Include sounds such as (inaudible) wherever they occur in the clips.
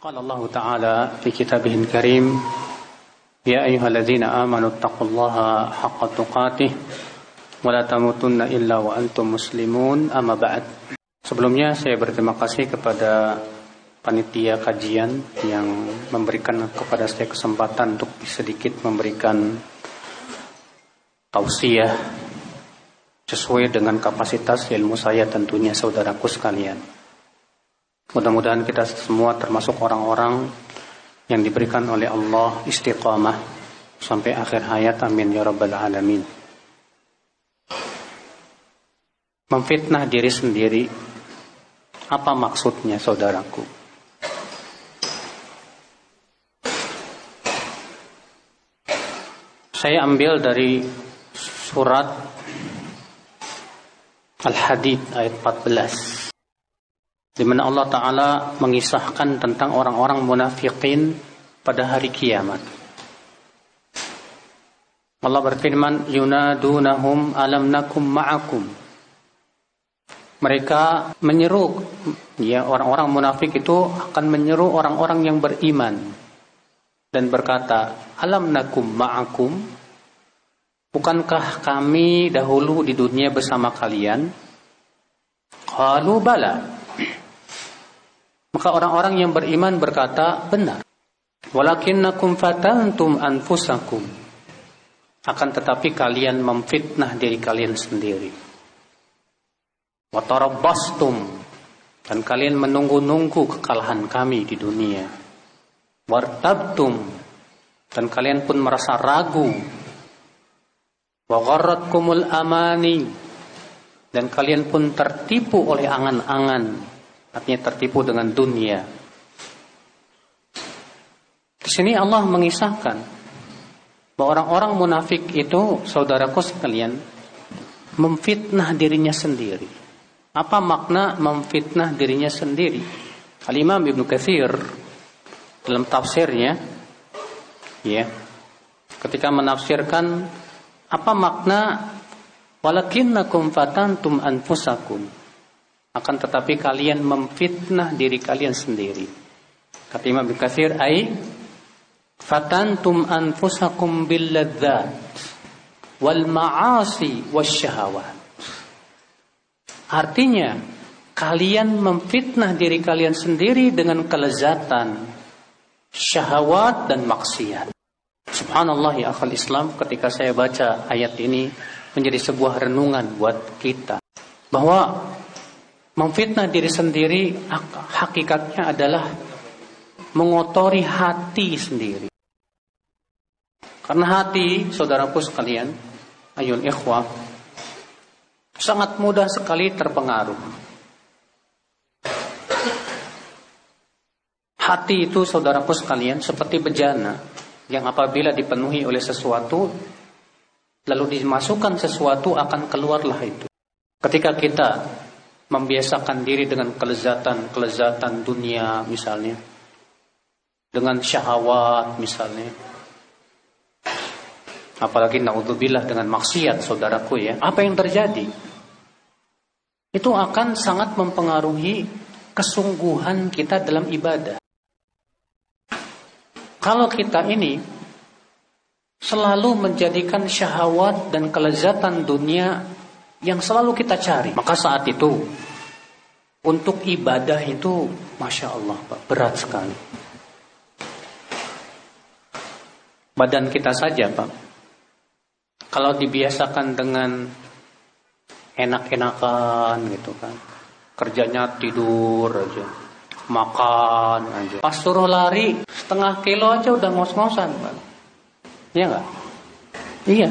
قال الله تعالى في كتابه الكريم يا أيها الذين آمنوا اتقوا الله حق تقاته ولا تموتن إلا وأنتم مسلمون أما بعد Sebelumnya saya berterima kasih kepada panitia kajian yang memberikan kepada saya kesempatan untuk sedikit memberikan tausiah sesuai dengan kapasitas ilmu saya tentunya saudaraku sekalian. Mudah-mudahan kita semua termasuk orang-orang yang diberikan oleh Allah istiqamah sampai akhir hayat amin ya rabbal alamin. Memfitnah diri sendiri apa maksudnya saudaraku? Saya ambil dari surat Al-Hadid ayat 14 di mana Allah taala mengisahkan tentang orang-orang munafikin pada hari kiamat. Allah berfirman, "Yunadunahum alam nakum ma'akum." mereka menyeru ya orang-orang munafik itu akan menyeru orang-orang yang beriman dan berkata alam nakum ma'akum bukankah kami dahulu di dunia bersama kalian qalu bala maka orang-orang yang beriman berkata benar walakinnakum fatantum anfusakum akan tetapi kalian memfitnah diri kalian sendiri Watarabbastum dan kalian menunggu-nunggu kekalahan kami di dunia. Wartabtum dan kalian pun merasa ragu. Wa gharratkumul amani dan kalian pun tertipu oleh angan-angan. Artinya tertipu dengan dunia. Di sini Allah mengisahkan bahwa orang-orang munafik itu saudaraku sekalian memfitnah dirinya sendiri. Apa makna memfitnah dirinya sendiri? Al-Imam Ibnu Katsir dalam tafsirnya ya ketika menafsirkan apa makna walakinnakum fatantum anfusakum akan tetapi kalian memfitnah diri kalian sendiri. Kata Imam Ibnu Katsir ai fatantum anfusakum bil ladzat wal ma'asi wasyahawat Artinya, kalian memfitnah diri kalian sendiri dengan kelezatan, syahwat dan maksiat. Subhanallah ya akal Islam ketika saya baca ayat ini menjadi sebuah renungan buat kita bahwa memfitnah diri sendiri hakikatnya adalah mengotori hati sendiri. Karena hati, saudaraku sekalian, ayun ikhwah, sangat mudah sekali terpengaruh. Hati itu saudaraku sekalian seperti bejana yang apabila dipenuhi oleh sesuatu lalu dimasukkan sesuatu akan keluarlah itu. Ketika kita membiasakan diri dengan kelezatan-kelezatan dunia misalnya. Dengan syahwat misalnya. Apalagi naudzubillah dengan maksiat saudaraku ya. Apa yang terjadi? Itu akan sangat mempengaruhi kesungguhan kita dalam ibadah. Kalau kita ini selalu menjadikan syahwat dan kelezatan dunia yang selalu kita cari. Maka saat itu untuk ibadah itu masya Allah Pak berat sekali. Badan kita saja Pak. Kalau dibiasakan dengan enak-enakan gitu kan. Kerjanya tidur aja makan aja. Pas suruh lari setengah kilo aja udah ngos-ngosan kan iya nggak? Iya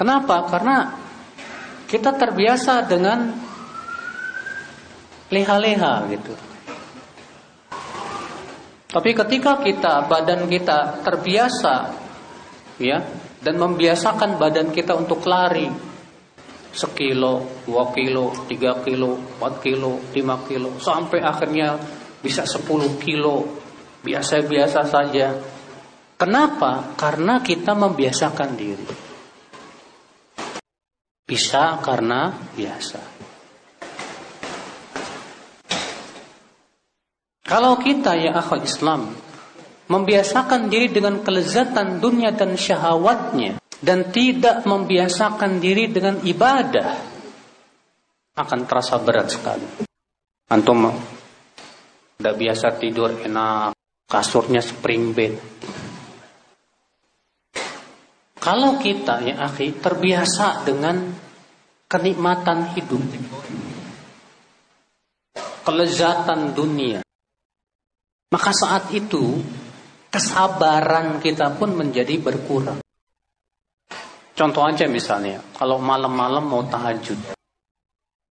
kenapa karena kita terbiasa dengan leha-leha gitu tapi ketika kita badan kita terbiasa ya dan membiasakan badan kita untuk lari sekilo, dua kilo, tiga kilo, empat kilo, lima kilo, sampai akhirnya bisa sepuluh kilo, biasa-biasa saja. Kenapa? Karena kita membiasakan diri. Bisa karena biasa. Kalau kita ya akhwat Islam membiasakan diri dengan kelezatan dunia dan syahwatnya dan tidak membiasakan diri dengan ibadah akan terasa berat sekali. Antum tidak biasa tidur enak, kasurnya spring bed. Kalau kita ya akhi terbiasa dengan kenikmatan hidup, kelezatan dunia, maka saat itu kesabaran kita pun menjadi berkurang. Contoh aja misalnya, kalau malam-malam mau tahajud.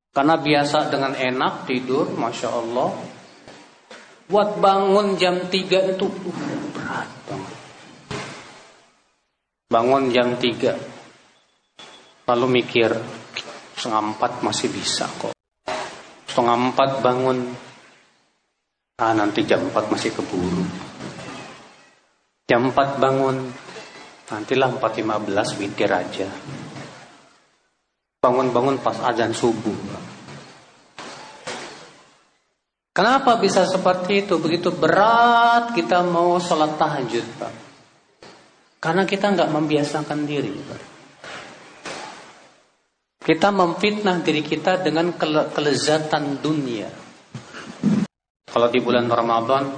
Karena biasa dengan enak tidur, Masya Allah. Buat bangun jam 3 itu uh, berat banget. Bangun jam 3. Lalu mikir, setengah empat masih bisa kok. Setengah empat bangun, ah nanti jam 4 masih keburu. Jam 4 bangun, nantilah 4.15 witir aja. Bangun-bangun pas azan subuh. Kenapa bisa seperti itu? Begitu berat kita mau sholat tahajud, Pak. Karena kita nggak membiasakan diri. Kita memfitnah diri kita dengan kele kelezatan dunia. Kalau di bulan Ramadan,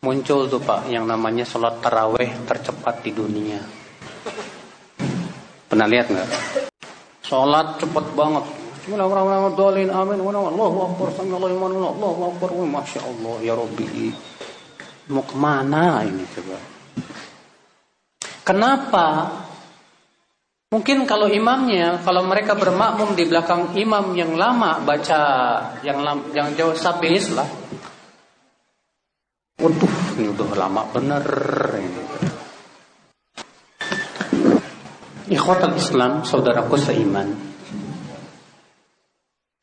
muncul tuh Pak yang namanya sholat taraweh tercepat di dunia. Pernah lihat nggak? Sholat cepat banget. Bismillahirrahmanirrahim. Amin. Allahu Akbar. Allahu Akbar. Masya Allah ya Rabbi. Mau ke mana ini coba? Kenapa? Mungkin kalau imamnya, kalau mereka bermakmum di belakang imam yang lama baca yang yang jauh sabis lah, Waduh, ini udah lama bener ini. Ikhwatal Islam, saudaraku seiman.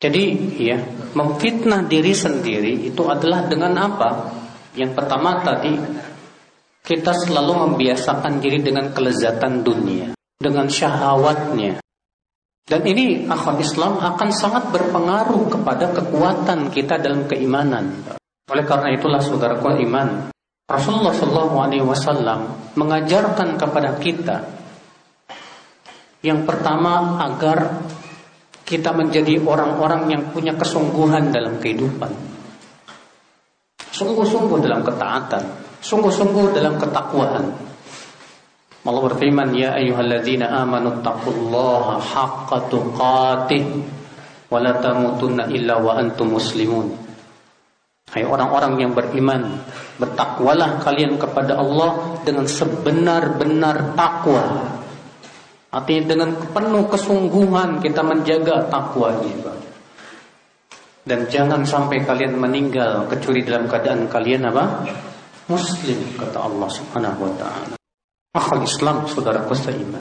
Jadi ya, memfitnah diri sendiri itu adalah dengan apa? Yang pertama tadi kita selalu membiasakan diri dengan kelezatan dunia, dengan syahwatnya. Dan ini akhwat Islam akan sangat berpengaruh kepada kekuatan kita dalam keimanan. Oleh karena itulah saudaraku iman, Rasulullah Wasallam mengajarkan kepada kita yang pertama agar kita menjadi orang-orang yang punya kesungguhan dalam kehidupan, sungguh-sungguh dalam ketaatan, sungguh-sungguh dalam ketakwaan. Allah berfirman, Ya ayyuhalladzina amanu taqullaha haqqa tuqatih wa la tamutunna illa wa antum muslimun. Hai orang-orang yang beriman, bertakwalah kalian kepada Allah dengan sebenar-benar takwa. Artinya dengan penuh kesungguhan kita menjaga takwa ini. Dan jangan sampai kalian meninggal kecuali dalam keadaan kalian apa? Muslim kata Allah Subhanahu wa taala. Akhul Islam saudara seiman.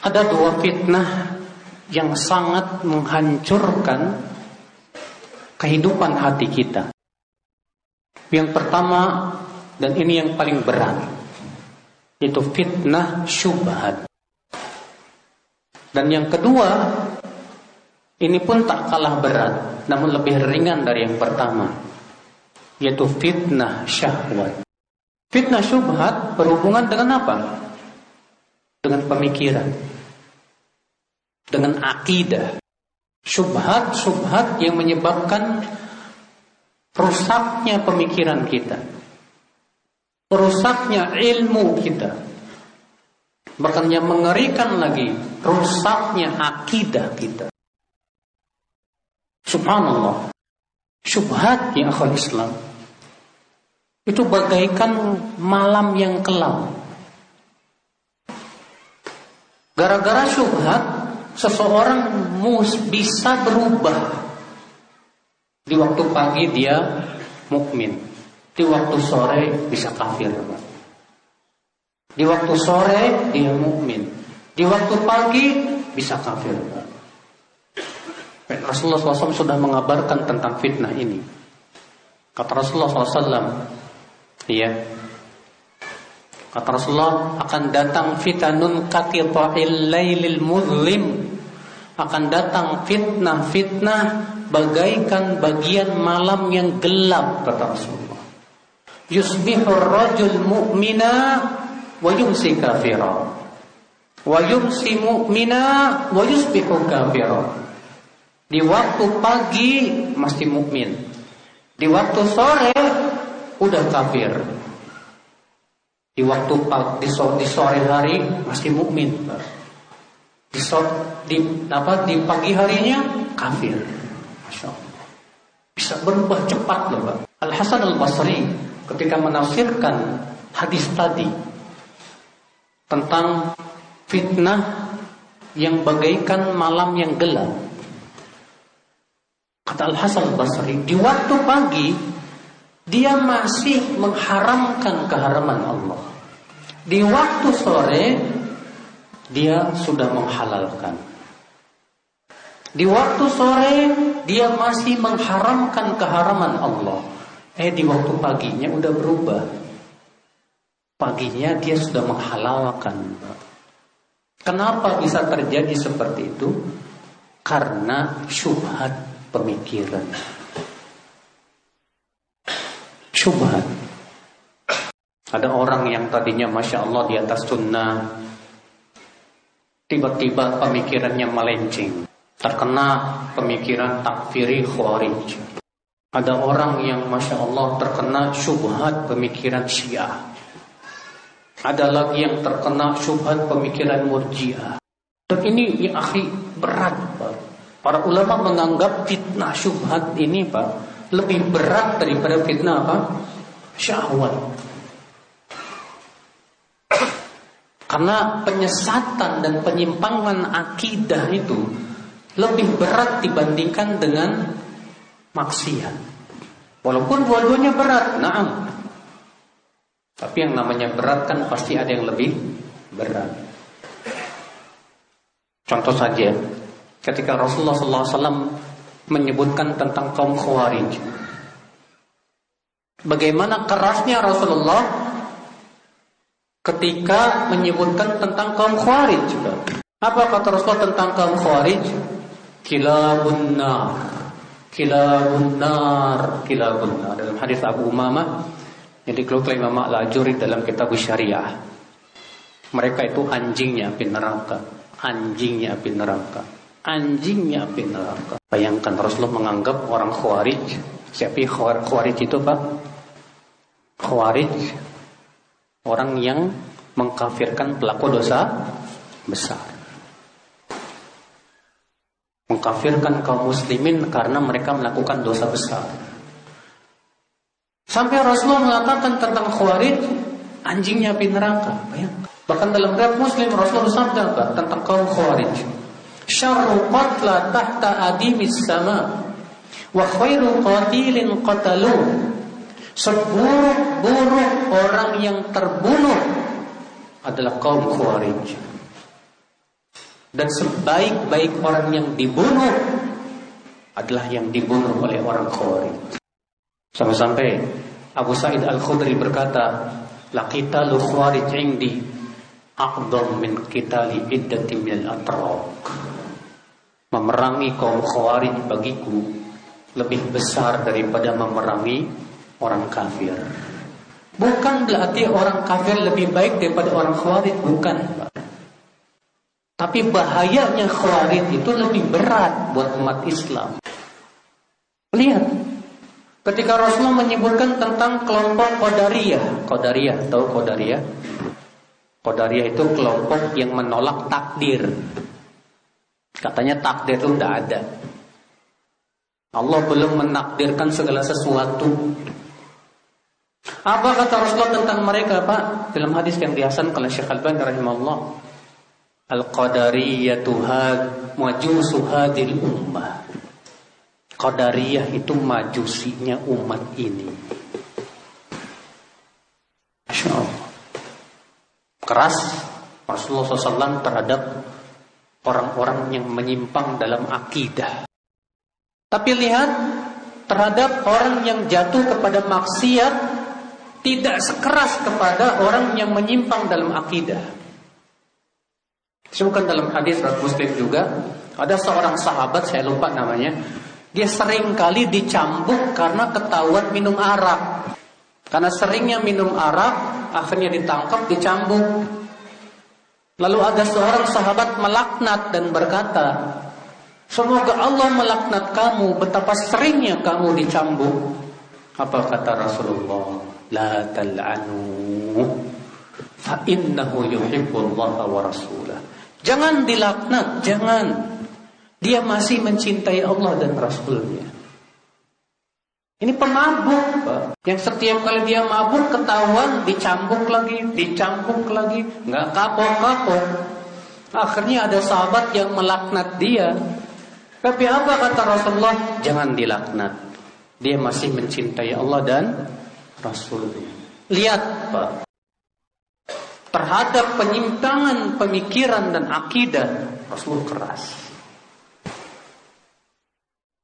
Ada dua fitnah yang sangat menghancurkan kehidupan hati kita. Yang pertama dan ini yang paling berat itu fitnah syubhat. Dan yang kedua ini pun tak kalah berat namun lebih ringan dari yang pertama yaitu fitnah syahwat. Fitnah syubhat berhubungan dengan apa? Dengan pemikiran. Dengan akidah subhat-subhat yang menyebabkan rusaknya pemikiran kita, rusaknya ilmu kita, bahkan yang mengerikan lagi rusaknya akidah kita. Subhanallah, subhat yang akhwat Islam itu bagaikan malam yang kelam. Gara-gara subhat seseorang mus bisa berubah. Di waktu pagi dia mukmin, di waktu sore bisa kafir. Di waktu sore dia mukmin, di waktu pagi bisa kafir. Rasulullah SAW sudah mengabarkan tentang fitnah ini. Kata Rasulullah SAW, iya, Kata Rasulullah akan datang fitanun katita'il lailil muzlim akan datang fitnah-fitnah bagaikan bagian malam yang gelap kata Rasulullah. Yusbihur rajul mu'mina wa yumsi kafira. Wa yumsi mu'mina wa yusbihu kafira. Di waktu pagi masih mukmin. Di waktu sore udah kafir. Di waktu di sore, di sore hari masih mukmin di, di apa di pagi harinya kafir. Bisa berubah cepat loh Pak. Al Hasan Al Basri ketika menafsirkan hadis tadi tentang fitnah yang bagaikan malam yang gelap. Kata Al Hasan Al Basri di waktu pagi dia masih mengharamkan keharaman Allah. Di waktu sore dia sudah menghalalkan. Di waktu sore dia masih mengharamkan keharaman Allah. Eh di waktu paginya udah berubah. Paginya dia sudah menghalalkan. Kenapa bisa terjadi seperti itu? Karena syubhat pemikiran. Syubhat. Ada orang yang tadinya Masya Allah di atas sunnah Tiba-tiba pemikirannya melenceng. Terkena pemikiran takfiri khawarij. Ada orang yang Masya Allah terkena syubhat pemikiran syiah. Ada lagi yang terkena syubhat pemikiran murjiah. Dan ini ya akhi berat Pak. Para ulama menganggap fitnah syubhat ini Pak lebih berat daripada fitnah apa? Syahwat. Karena penyesatan dan penyimpangan akidah itu lebih berat dibandingkan dengan maksiat. Walaupun dua-duanya berat, naam. Tapi yang namanya berat kan pasti ada yang lebih berat. Contoh saja, ketika Rasulullah SAW menyebutkan tentang kaum Khawarij, bagaimana kerasnya Rasulullah ketika menyebutkan tentang kaum khawarij juga. Apa kata Rasulullah tentang kaum khawarij? Kilabun nar. Kilabun nar, kilabun nar. Dalam hadis Abu Umamah yang dikeluarkan Imam Al-Ajuri dalam kitab Syariah. Mereka itu anjingnya api neraka. Anjingnya api neraka. Anjingnya api neraka. Bayangkan Rasulullah menganggap orang khawarij. Siapa khawarij itu Pak? Khawarij orang yang mengkafirkan pelaku dosa besar. Mengkafirkan kaum muslimin karena mereka melakukan dosa besar. Sampai Rasulullah mengatakan tentang khawarij anjingnya api neraka. Bayangkan. Bahkan dalam riwayat Muslim Rasulullah sabda tentang kaum khawarij. Syarru qatla tahta adimis sama wa khairu qatilin qatalu Seburuk-buruk orang yang terbunuh adalah kaum Khawarij. Dan sebaik-baik orang yang dibunuh adalah yang dibunuh oleh orang Khawarij. Sampai-sampai Abu Sa'id Al-Khudri berkata, Laqita lu khawarij indi aqdam min qitali iddati min al-atraq. Memerangi kaum khawarij bagiku lebih besar daripada memerangi orang kafir. Bukan berarti orang kafir lebih baik daripada orang khawarij, bukan. Tapi bahayanya khawarij itu lebih berat buat umat Islam. Lihat, ketika Rasulullah menyebutkan tentang kelompok Qadariyah. Qadariyah, tahu Qadariyah? Qadariyah itu kelompok yang menolak takdir. Katanya takdir itu tidak ada. Allah belum menakdirkan segala sesuatu. Apa kata Rasulullah tentang mereka, Pak? Dalam hadis yang dihasan oleh Syekh Al-Bani rahimahullah. Al-Qadariyatu majusu hadil ummah. Qadariyah itu majusinya umat ini. Masya. Keras Rasulullah SAW terhadap orang-orang yang menyimpang dalam akidah. Tapi lihat terhadap orang yang jatuh kepada maksiat tidak sekeras kepada orang yang menyimpang dalam akidah. Disebutkan dalam hadis Rasul Muslim juga, Ada seorang sahabat, saya lupa namanya, dia sering kali dicambuk karena ketahuan minum arak. Karena seringnya minum arak, akhirnya ditangkap, dicambuk. Lalu ada seorang sahabat melaknat dan berkata, Semoga Allah melaknat kamu betapa seringnya kamu dicambuk. Apa kata Rasulullah? La tal'anu fa innahu yuhibbullaha wa rasulah. Jangan dilaknat, jangan. Dia masih mencintai Allah dan Rasulnya. Ini pemabuk. Yang setiap kali dia mabuk ketahuan dicambuk lagi, dicambuk lagi, nggak kapok-kapok. Akhirnya ada sahabat yang melaknat dia. Tapi apa kata Rasulullah? Jangan dilaknat. Dia masih mencintai Allah dan Rasulnya. Lihat Pak. Terhadap penyimpangan pemikiran dan akidah Rasul keras.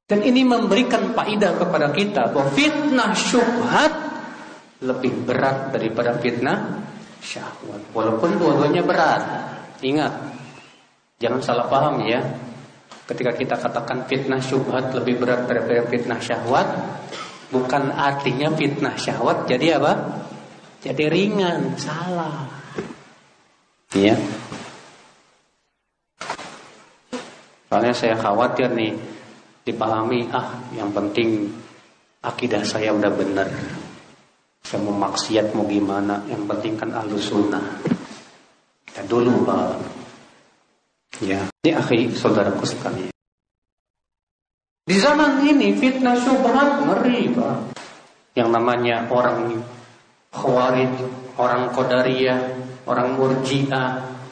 Dan ini memberikan faidah kepada kita bahwa fitnah syubhat lebih berat daripada fitnah syahwat. Walaupun dua-duanya berat. Ingat, jangan salah paham ya. Ketika kita katakan fitnah syubhat lebih berat daripada fitnah syahwat, bukan artinya fitnah syahwat jadi apa? Jadi ringan, salah. Iya. Soalnya saya khawatir nih dipahami ah yang penting akidah saya udah benar. Saya mau maksiat mau gimana, yang penting kan ahlu sunnah. Ya dulu Pak, Ya, ini akhi saudaraku sekalian. Di zaman ini fitnah syubhat ngeri, Pak. Yang namanya orang khawarij, orang qadariyah, orang murji'ah,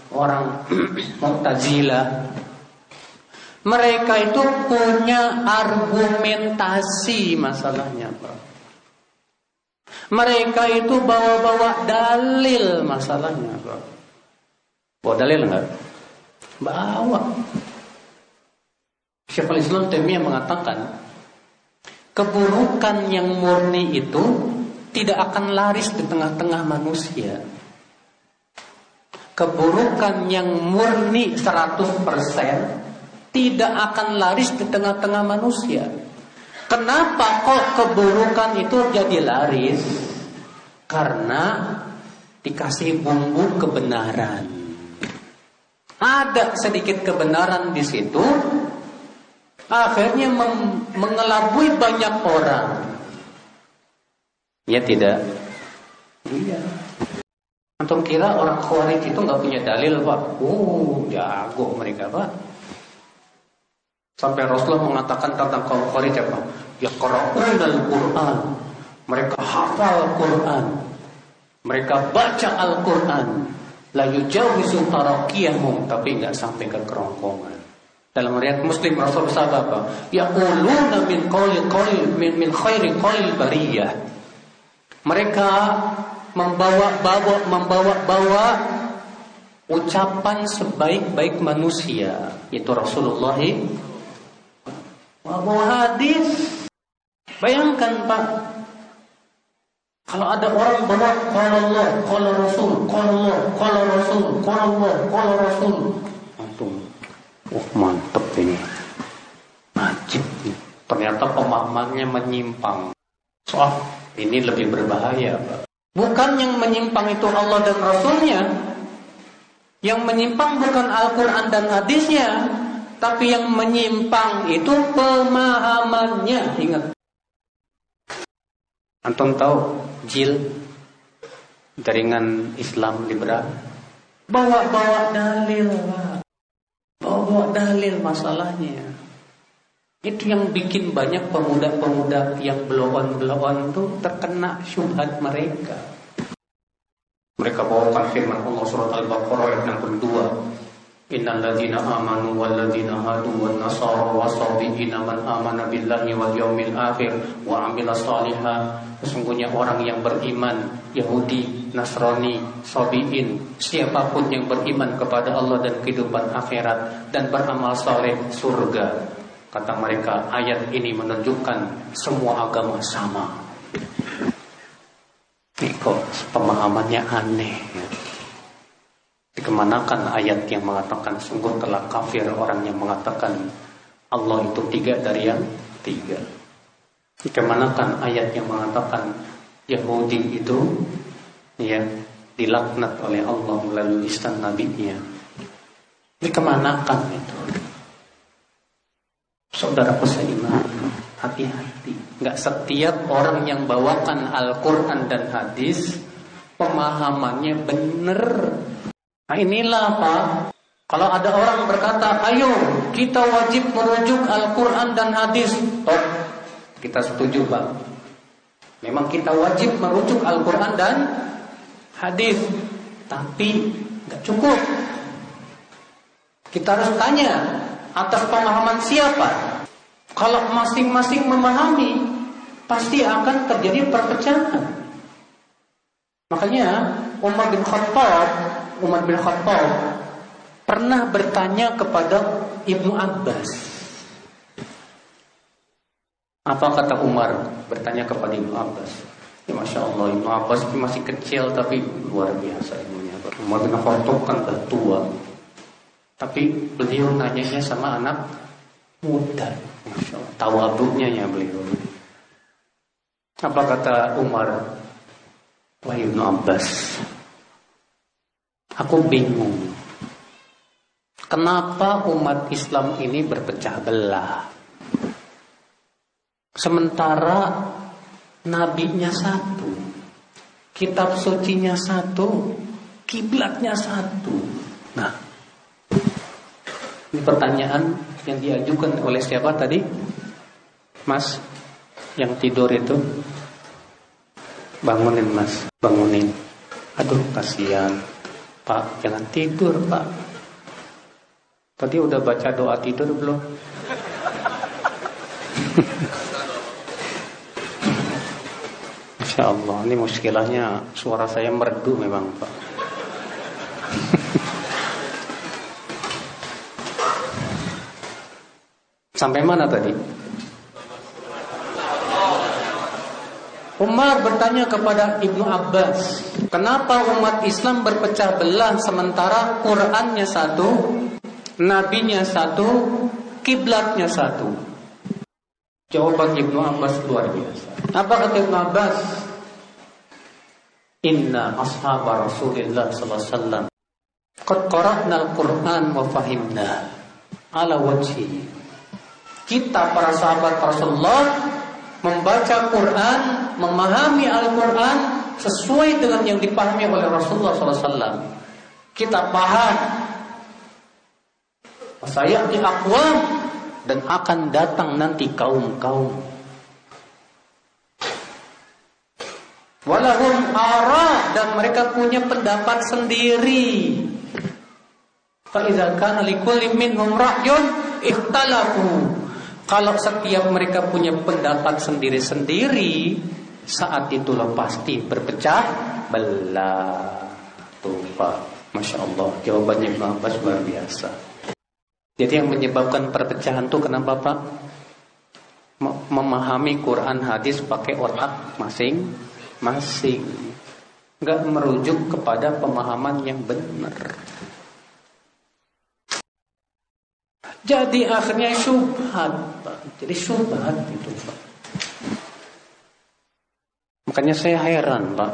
orang (clears throat) mu'tazilah. Mereka itu punya argumentasi masalahnya, Pak. Mereka itu bawa-bawa dalil masalahnya, Pak. Bawa dalil enggak? Bawa. Syekhul Islam Taimiyah mengatakan keburukan yang murni itu tidak akan laris di tengah-tengah manusia. Keburukan yang murni 100% tidak akan laris di tengah-tengah manusia. Kenapa kok keburukan itu jadi laris? Karena dikasih bumbu kebenaran ada sedikit kebenaran di situ, akhirnya mengelabui banyak orang. Ya tidak? Iya. Antum kira orang Khawarij itu nggak punya dalil pak? Oh, jago mereka pak. Sampai Rasulullah mengatakan tentang kaum Khawarij apa? Ya al Quran. Mereka hafal Quran. Mereka baca Al-Quran la yujawizu tarakiyahum tapi nggak sampai ke kerongkongan. Dalam riwayat Muslim Rasul bersabda apa? Yaquluna min qawli qawli min min khairi qawli bariyah. Mereka membawa bawa membawa bawa ucapan sebaik-baik manusia itu Rasulullah bawa hadis. Bayangkan Pak. Kalau ada orang bawa kalau Allah, kalau Rasul, kalau Allah, kalau Rasul, kalau Allah, kalau Rasul, antum, oh mantep ini, ajib. Ternyata pemahamannya menyimpang. Soal ini lebih berbahaya, Pak. Bukan yang menyimpang itu Allah dan Rasulnya, yang menyimpang bukan Al-Quran dan hadisnya, tapi yang menyimpang itu pemahamannya. Ingat. Antum tahu jil jaringan Islam liberal? Bawa-bawa dalil bawa bawa dalil masalahnya. Itu yang bikin banyak pemuda-pemuda yang belawan-belawan itu terkena syubhat mereka. Mereka bawakan firman Allah surat Al-Baqarah ayat 62 إن الذين آمنوا والذين هادوا والنصارى والصابئين من آمن بالله واليوم الآخر وعمل صالحا Sesungguhnya orang yang beriman Yahudi, Nasrani, Sobi'in Siapa pun yang beriman kepada Allah dan kehidupan akhirat Dan beramal saleh surga. Kata mereka ayat ini menunjukkan Semua agama sama. Niko, pemahamannya aneh ya. Dikemanakan ayat yang mengatakan sungguh telah kafir orang yang mengatakan Allah itu tiga dari yang tiga. Dikemanakan ayat yang mengatakan Yahudi itu ya dilaknat oleh Allah melalui lisan nabinya. Dikemanakan itu? Saudara seiman, hati-hati. Gak setiap orang yang bawakan Al-Quran dan hadis pemahamannya benar. Nah inilah Pak. Kalau ada orang berkata, ayo kita wajib merujuk Al-Quran dan hadis. Oh, kita setuju Pak. Memang kita wajib merujuk Al-Quran dan hadis. Tapi nggak cukup. Kita harus tanya atas pemahaman siapa. Kalau masing-masing memahami, pasti akan terjadi perpecahan. Makanya Umar bin Khattab, Umar bin Khattab pernah bertanya kepada Ibnu Abbas. Apa kata Umar bertanya kepada Ibnu Abbas? Ya, Masya Allah Ibnu Abbas masih kecil tapi luar biasa ilmunya. Umar bin Khattab kan sudah tua. Tapi beliau nanyanya sama anak muda. Masya Allah. Tawaduknya ya beliau. Apa kata Umar? Wahai Ibnu Abbas. Aku bingung. Kenapa umat Islam ini berpecah belah? Sementara nabinya satu, kitab sucinya satu, kiblatnya satu. Nah, ini pertanyaan yang diajukan oleh siapa tadi? Mas yang tidur itu bangunin mas, bangunin. Aduh kasihan, Pak jangan tidur Pak. Tadi udah baca doa tidur belum? (laughs) Masya Allah, ini muskilahnya suara saya merdu memang Pak. (laughs) Sampai mana tadi? Umar bertanya kepada Ibnu Abbas, kenapa umat Islam berpecah belah sementara Qurannya satu, nabinya satu, kiblatnya satu? Jawaban Ibnu Abbas luar biasa. Apa kata Ibnu Abbas? Inna ashab Rasulullah sallallahu alaihi wasallam al-Qur'an wa fahimna ala wajhi kita para sahabat Rasulullah membaca Quran, memahami Al-Quran sesuai dengan yang dipahami oleh Rasulullah SAW. Kita paham. Saya di akwam dan akan datang nanti kaum-kaum. Walahum ara dan mereka punya pendapat sendiri. Faiza kana likulli minhum kalau setiap mereka punya pendapat sendiri-sendiri, saat itulah pasti berpecah belah. Tuh Pak, Masya Allah, jawabannya Ibn Abbas luar biasa. Jadi yang menyebabkan perpecahan itu kenapa Pak? Memahami Quran hadis pakai otak masing-masing. Enggak merujuk kepada pemahaman yang benar. Jadi akhirnya syubhat, Jadi syubhat itu, Pak. Makanya saya heran, Pak.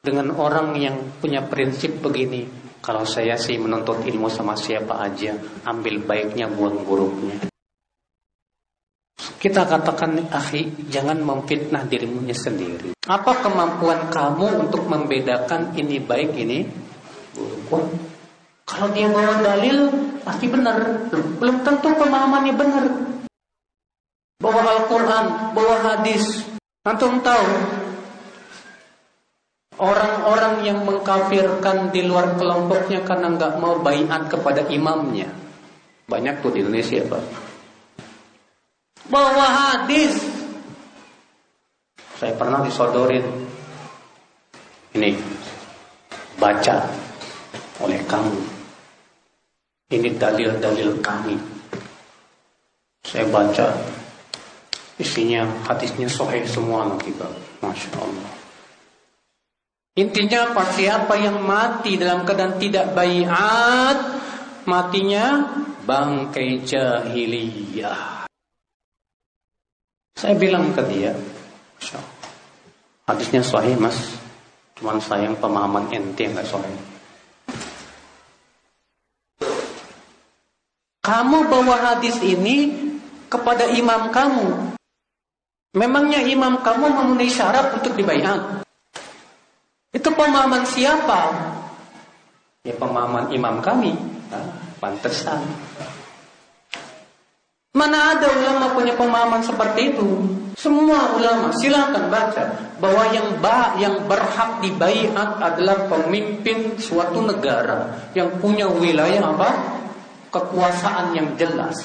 Dengan orang yang punya prinsip begini. Kalau saya sih menuntut ilmu sama siapa aja, ambil baiknya, buang buruknya. Kita katakan, akhi, jangan memfitnah dirimu sendiri. Apa kemampuan kamu untuk membedakan ini baik, ini buruk? Kalau dia bawa dalil, pasti benar. Belum tentu pemahamannya benar. Bawa Al-Quran, bawa hadis. Antum tahu Orang-orang yang mengkafirkan di luar kelompoknya karena nggak mau bayat kepada imamnya. Banyak tuh di Indonesia, Pak. Bawa hadis. Saya pernah disodorin. Ini baca oleh kamu. Ini dalil-dalil kami. Saya baca isinya hadisnya sahih semua nanti Masya Allah. Intinya apa? Siapa yang mati dalam keadaan tidak bayat, matinya bangkai jahiliyah. Saya bilang ke dia, hadisnya sahih mas, cuman sayang pemahaman ente nggak sahih. Kamu bawa hadis ini kepada imam kamu. Memangnya imam kamu memenuhi syarat untuk dibayar? Itu pemahaman siapa? Ya pemahaman imam kami. Nah, pantesan. Mana ada ulama punya pemahaman seperti itu? Semua ulama silakan baca bahwa yang ba yang berhak dibaiat adalah pemimpin suatu negara yang punya wilayah apa? kekuasaan yang jelas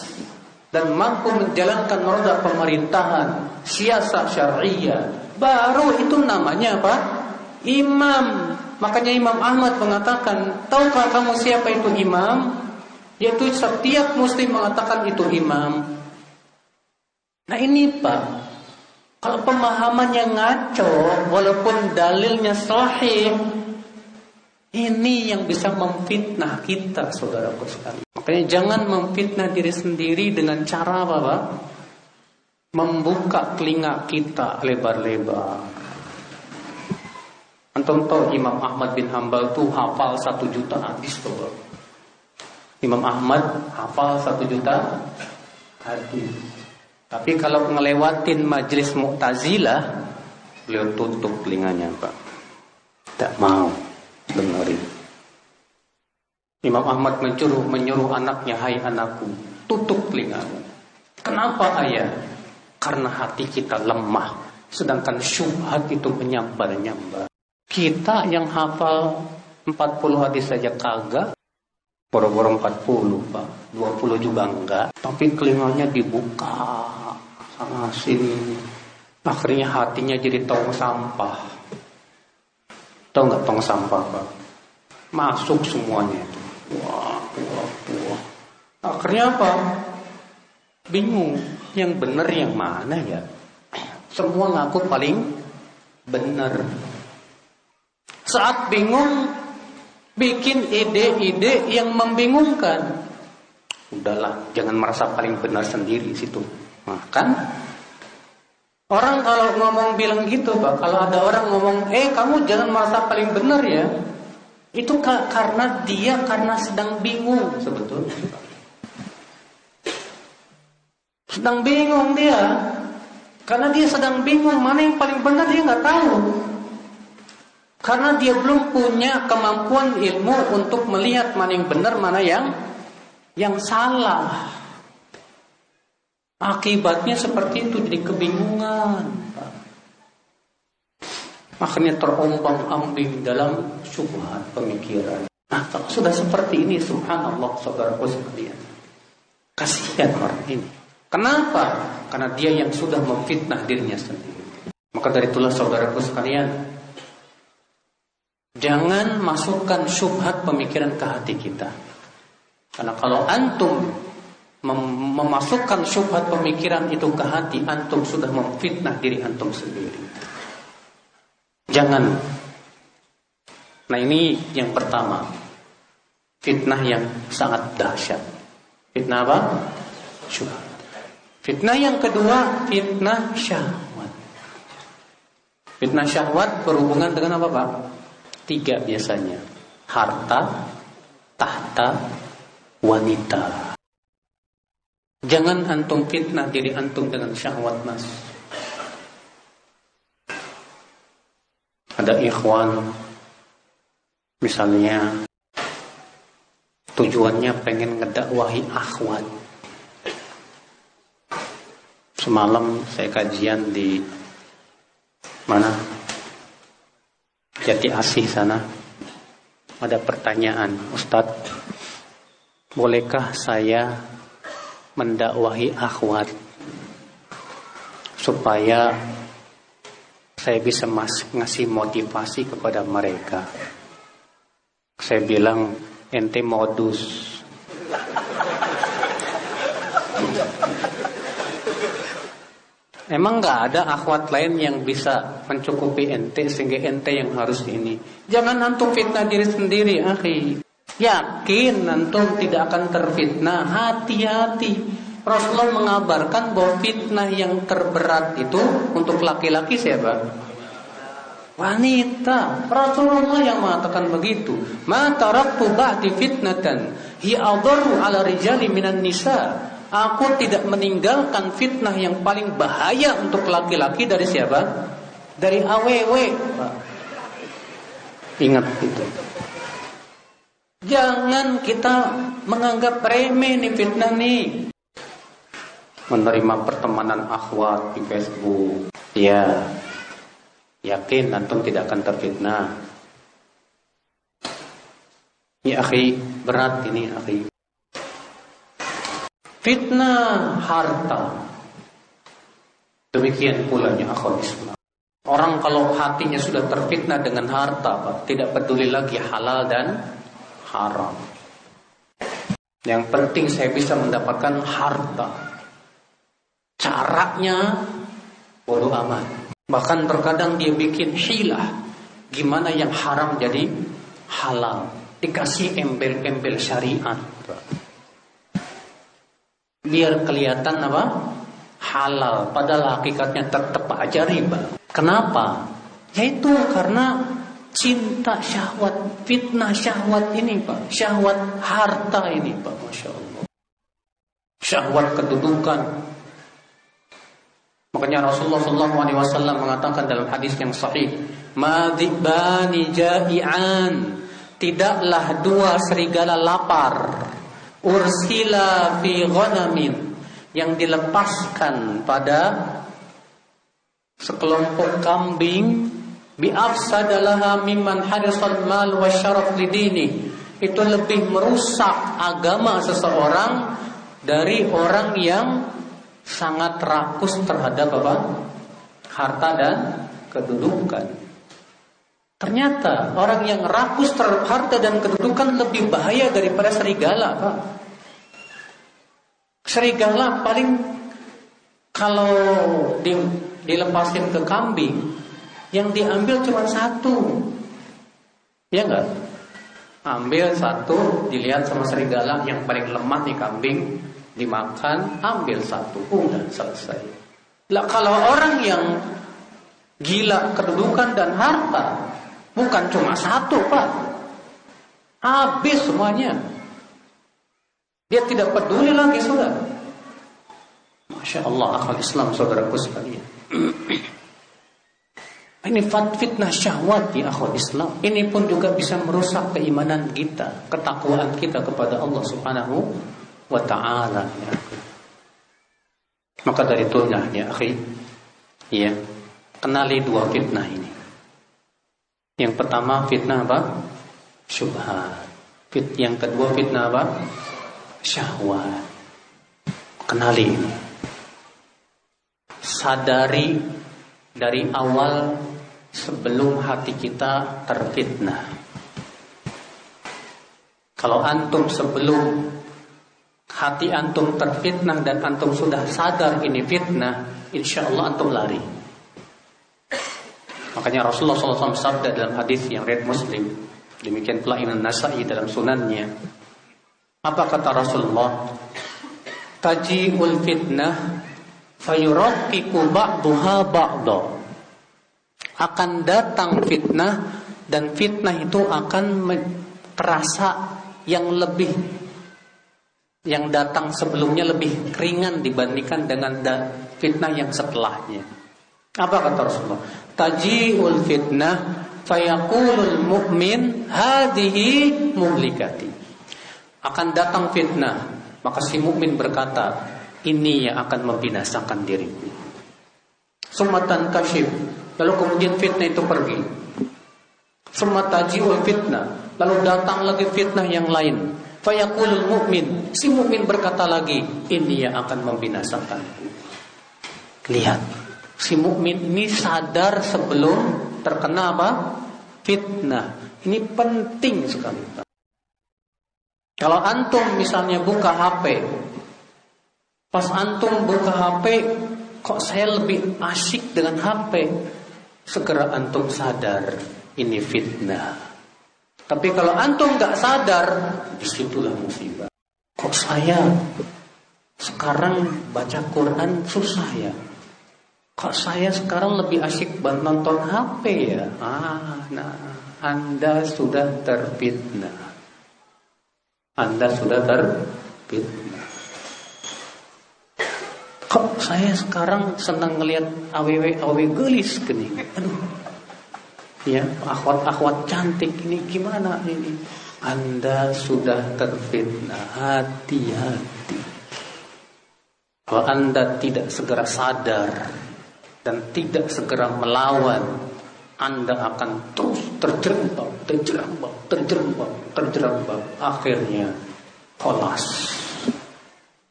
dan mampu menjalankan roda pemerintahan, siasat syariah. Baru itu namanya apa? Imam. Makanya Imam Ahmad mengatakan, tahukah kamu siapa itu imam? Yaitu setiap muslim mengatakan itu imam. Nah ini Pak, kalau pemahamannya ngaco, walaupun dalilnya sahih, ini yang bisa memfitnah kita, saudaraku sekalian. Makanya jangan memfitnah diri sendiri dengan cara apa, Pak? Membuka telinga kita lebar-lebar. Antum tahu Imam Ahmad bin Hambal tuh hafal satu juta hadis coba. Imam Ahmad hafal satu juta hadis. Tapi kalau ngelewatin majlis Mu'tazilah, beliau tutup telinganya, Pak. Tak mau dengerin. Imam Ahmad menyuruh menyuruh anaknya, "Hai anakku, tutup telingamu." Kenapa ayah? Karena hati kita lemah, sedangkan syubhat itu menyambar-nyambar. Kita yang hafal 40 hadis saja kagak, boro-boro 40 pak, 20 juga enggak, tapi telinganya dibuka sana sini, akhirnya hatinya jadi tong sampah. Tahu nggak tong sampah pak? Masuk semuanya itu. Wah, wah, wah. Akhirnya apa? Bingung. Yang benar yang mana ya? Semua ngaku paling benar. Saat bingung, bikin ide-ide yang membingungkan. Udahlah, jangan merasa paling benar sendiri situ. Nah, kan? Orang kalau ngomong bilang gitu, Pak, kalau ada orang ngomong, "Eh, kamu jangan merasa paling benar ya." Itu karena dia karena sedang bingung sebetulnya. Sedang bingung dia. Karena dia sedang bingung mana yang paling benar dia nggak tahu. Karena dia belum punya kemampuan ilmu untuk melihat mana yang benar, mana yang yang salah. Akibatnya seperti itu jadi kebingungan. Makanya terombang ambing dalam syubhat pemikiran. Nah, kalau sudah seperti ini, subhanallah, saudaraku sekalian. Kasihan orang ini. Kenapa? Karena dia yang sudah memfitnah dirinya sendiri. Maka dari itulah saudaraku sekalian, Jangan masukkan syubhat pemikiran ke hati kita. Karena kalau antum mem memasukkan syubhat pemikiran itu ke hati, antum sudah memfitnah diri antum sendiri. Jangan. Nah ini yang pertama. Fitnah yang sangat dahsyat. Fitnah apa? Syubhat. Fitnah yang kedua, fitnah syahwat. Fitnah syahwat berhubungan dengan apa Pak? Tiga biasanya. Harta, tahta, wanita. Jangan antum fitnah diri antum dengan syahwat mas. Ada ikhwan, misalnya tujuannya pengen ngedakwahi akhwat. Semalam saya kajian di mana Jati Asih sana ada pertanyaan, Ustadz, bolehkah saya mendakwahi akhwat supaya saya bisa mas ngasih motivasi kepada mereka? Saya bilang ente modus. Emang nggak ada akhwat lain yang bisa mencukupi ente sehingga ente yang harus ini. Jangan antum fitnah diri sendiri, akhi. Yakin antum tidak akan terfitnah. Hati-hati. Rasulullah mengabarkan bahwa fitnah yang terberat itu untuk laki-laki siapa? Wanita. Rasulullah yang mengatakan begitu. Ma taraktu ba'di fitnatan hi ala rijali minan nisa. Aku tidak meninggalkan fitnah yang paling bahaya untuk laki-laki dari siapa? Dari aww. Ingat itu. Jangan kita menganggap remeh nih fitnah nih. Menerima pertemanan akhwat di Facebook. Ya, Yakin antum tidak akan terfitnah. Ya akhi, berat ini akhi. Fitnah harta. Demikian pula ya. Orang kalau hatinya sudah terfitnah dengan harta, Pak, tidak peduli lagi halal dan haram. Yang penting saya bisa mendapatkan harta. Caranya bodoh amat. Bahkan terkadang dia bikin hilah. Gimana yang haram jadi halal. Dikasih embel-embel syariat. Biar kelihatan apa? Halal. Padahal hakikatnya tetap aja riba. Kenapa? Yaitu karena cinta syahwat, fitnah syahwat ini Pak. Syahwat harta ini Pak. Masya Allah. Syahwat kedudukan, Makanya Rasulullah SAW mengatakan dalam hadis yang sahih, "Madibani ja'ian." Tidaklah dua serigala lapar. Ursila fi ghanamin yang dilepaskan pada sekelompok kambing biafsadalaha mimman harisal mal wa syaraf lidini itu lebih merusak agama seseorang dari orang yang sangat rakus terhadap apa? Harta dan kedudukan. Ternyata orang yang rakus terhadap harta dan kedudukan lebih bahaya daripada serigala, Pak. Serigala paling kalau di, dilepasin ke kambing, yang diambil cuma satu. Ya enggak? Ambil satu, dilihat sama serigala yang paling lemah nih kambing, dimakan, ambil satu, udah selesai. Lah kalau orang yang gila kedudukan dan harta, bukan cuma satu pak, habis semuanya. Dia tidak peduli lagi sudah. Masya Allah akal Islam saudaraku sekalian. (clears throat) Ini fitnah syahwat di akhwat Islam. Ini pun juga bisa merusak keimanan kita, ketakwaan kita kepada Allah Subhanahu wa ta'ala ya. Maka dari itu ya, ya akhi ya, kenali dua fitnah ini. Yang pertama fitnah apa? Syubhat. Fit yang kedua fitnah apa? Syahwat. Kenali. Sadari dari awal sebelum hati kita terfitnah. Kalau antum sebelum hati antum terfitnah dan antum sudah sadar ini fitnah, insya Allah antum lari. Makanya Rasulullah SAW sabda dalam hadis yang red Muslim, demikian pula Imam Nasai dalam sunannya. Apa kata Rasulullah? Taji'ul fitnah fayuraqiku ba'duha ba'da. Akan datang fitnah dan fitnah itu akan terasa yang lebih yang datang sebelumnya lebih ringan dibandingkan dengan fitnah yang setelahnya. Apa kata Rasulullah? Taji'ul fitnah fayaqulul mu'min hadhihi muhlikati. Akan datang fitnah, maka si mukmin berkata, ini yang akan membinasakan diriku. Sumatan kasyif, lalu kemudian fitnah itu pergi. Sumataji'ul fitnah, lalu datang lagi fitnah yang lain Fayaqulul mukmin, si mukmin berkata lagi, ini yang akan membinasakan. Lihat, si mukmin ini sadar sebelum terkena apa? Fitnah. Ini penting sekali. Kalau antum misalnya buka HP, pas antum buka HP kok saya lebih asyik dengan HP? Segera antum sadar ini fitnah. Tapi kalau antum nggak sadar, di situlah musibah. Kok saya sekarang baca Quran susah ya? Kok saya sekarang lebih asyik nonton HP ya? Ah, nah, Anda sudah terfitnah. Anda sudah terfitnah. Kok saya sekarang senang ngelihat aww aww gelis gini? Aduh. Ya, akhwat-akhwat cantik ini gimana ini? Anda sudah terfitnah. Hati-hati. Kalau Anda tidak segera sadar dan tidak segera melawan, Anda akan terus terjerembab, terjerembab, terjerembab, terjerembab. Akhirnya kolas.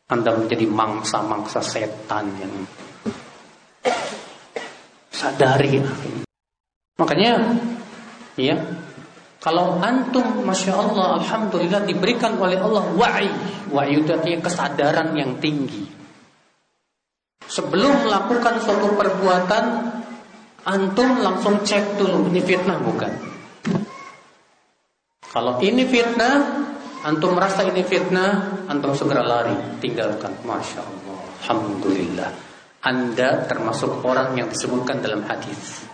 Anda menjadi mangsa-mangsa setan yang sadari. Makanya, ya, kalau antum, masya Allah, alhamdulillah diberikan oleh Allah wa'i, wa'i itu artinya kesadaran yang tinggi. Sebelum melakukan suatu perbuatan, antum langsung cek dulu ini fitnah bukan. Kalau ini fitnah, Antum merasa ini fitnah, antum segera lari, tinggalkan. Masya Allah, Alhamdulillah. Anda termasuk orang yang disebutkan dalam hadis.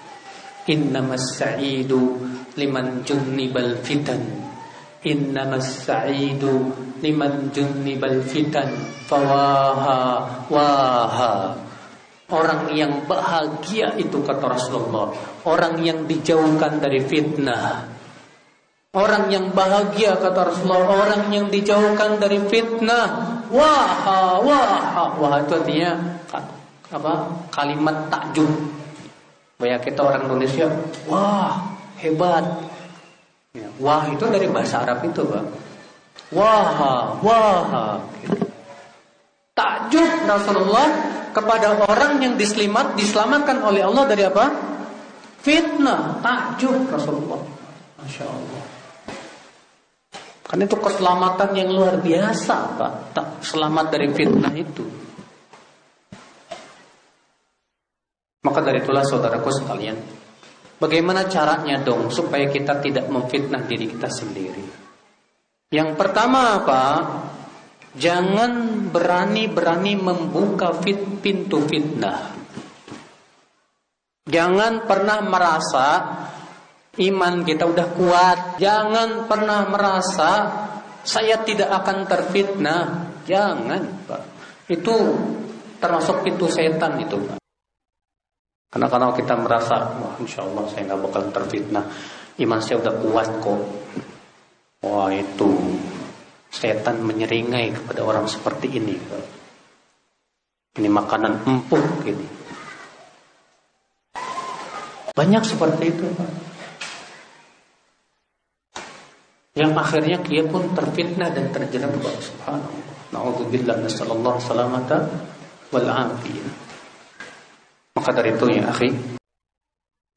Innamas sa'idu liman junnibal fitan. Innamas sa'idu liman junnibal fitan. Fawaha waha. Orang yang bahagia itu kata Rasulullah. Orang yang dijauhkan dari fitnah. Orang yang bahagia kata Rasulullah Orang yang dijauhkan dari fitnah Wah, wah, wah itu artinya apa? Kalimat takjub Banyak kita orang Indonesia Wah, hebat ya, Wah itu dari bahasa Arab itu Pak Wah, wah Takjub Rasulullah kepada orang yang diselimat, diselamatkan oleh Allah dari apa? Fitnah, takjub Rasulullah. Masya Allah. Karena itu keselamatan yang luar biasa, Pak. Tak selamat dari fitnah itu. Maka dari itulah saudaraku sekalian, bagaimana caranya dong supaya kita tidak memfitnah diri kita sendiri? Yang pertama apa? Jangan berani-berani membuka fit pintu fitnah. Jangan pernah merasa Iman kita udah kuat. Jangan pernah merasa saya tidak akan terfitnah. Jangan, Pak. Itu termasuk pintu setan itu, Pak. Karena kalau kita merasa, wah insya Allah saya nggak bakal terfitnah. Iman saya udah kuat kok. Wah itu setan menyeringai kepada orang seperti ini. Ini makanan empuk ini. Banyak seperti itu, Pak yang akhirnya dia pun terfitnah dan terjerembab subhanallah naudzubillah nasallallahu salamata wal afiyah maka dari itu ya akhi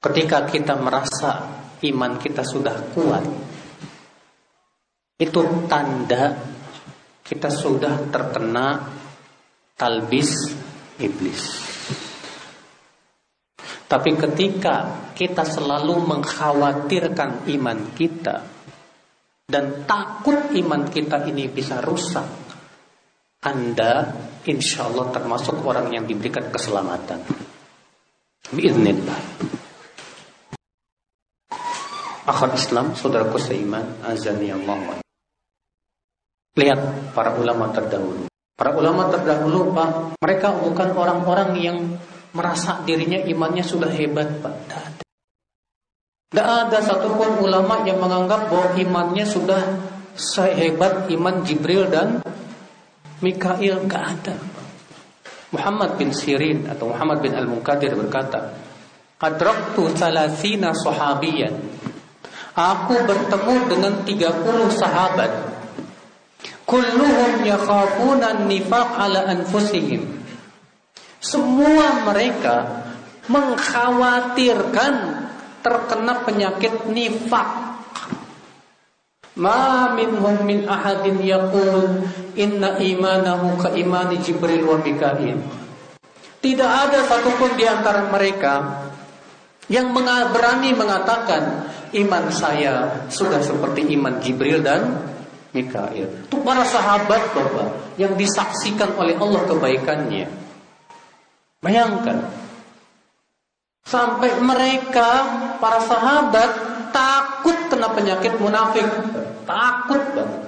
ketika kita merasa iman kita sudah kuat itu tanda kita sudah terkena talbis iblis tapi ketika kita selalu mengkhawatirkan iman kita dan takut iman kita ini bisa rusak, Anda insya Allah termasuk orang yang diberikan keselamatan. Biiznillah. Akhir Islam, saudaraku seiman, azani Allah. Lihat para ulama terdahulu. Para ulama terdahulu, Pak, mereka bukan orang-orang yang merasa dirinya imannya sudah hebat, Pak. Tidak ada satupun ulama yang menganggap bahwa imannya sudah sehebat iman Jibril dan Mikail. Tidak ada. Muhammad bin Sirin atau Muhammad bin Al-Munkadir berkata, Adraktu salasina sahabiyan. Aku bertemu dengan 30 sahabat. Kulluhum yakhafuna nifaq ala anfusihim. Semua mereka mengkhawatirkan terkena penyakit nifak. Ma minhum min ahadin yaqul inna imanahu ka imani Jibril wa Mikail. Tidak ada satupun di antara mereka yang berani mengatakan iman saya sudah seperti iman Jibril dan Mikail. Itu para sahabat Bapak yang disaksikan oleh Allah kebaikannya. Bayangkan sampai mereka para sahabat takut kena penyakit munafik, takut banget.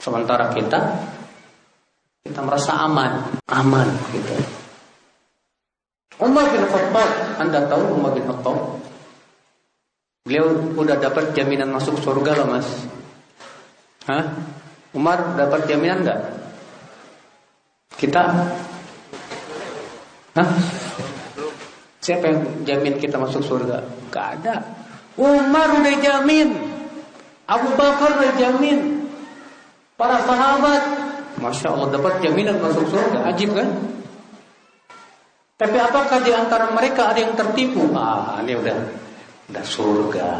Sementara kita kita merasa aman, aman gitu. Umar bin Khattab, Anda tahu Umar bin Khattab? Beliau udah dapat jaminan masuk surga loh mas. Hah? Umar dapat jaminan nggak? Kita? Hah? Siapa yang jamin kita masuk surga? Gak ada. Umar udah jamin. Abu Bakar udah jamin. Para sahabat, masya Allah dapat jaminan masuk surga. Ajib kan? Tapi apakah di antara mereka ada yang tertipu? Ah, ini udah udah surga.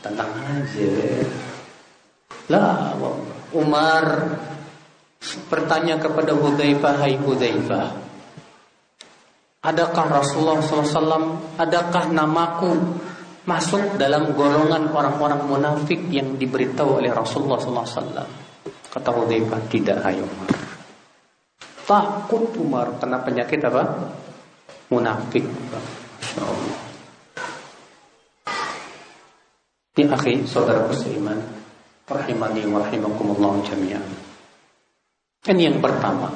Tenang aja. Lah, Umar bertanya kepada Hudzaifah, "Hai Hudzaifah, adakah Rasulullah SAW, adakah namaku masuk dalam golongan orang-orang munafik yang diberitahu oleh Rasulullah SAW?" Kata Hudzaifah, "Tidak, hai Umar." Takut Umar kena penyakit apa? munafik. Di akhir saudara seiman, rahimani wa rahimakumullah jami'an. Ini yang pertama.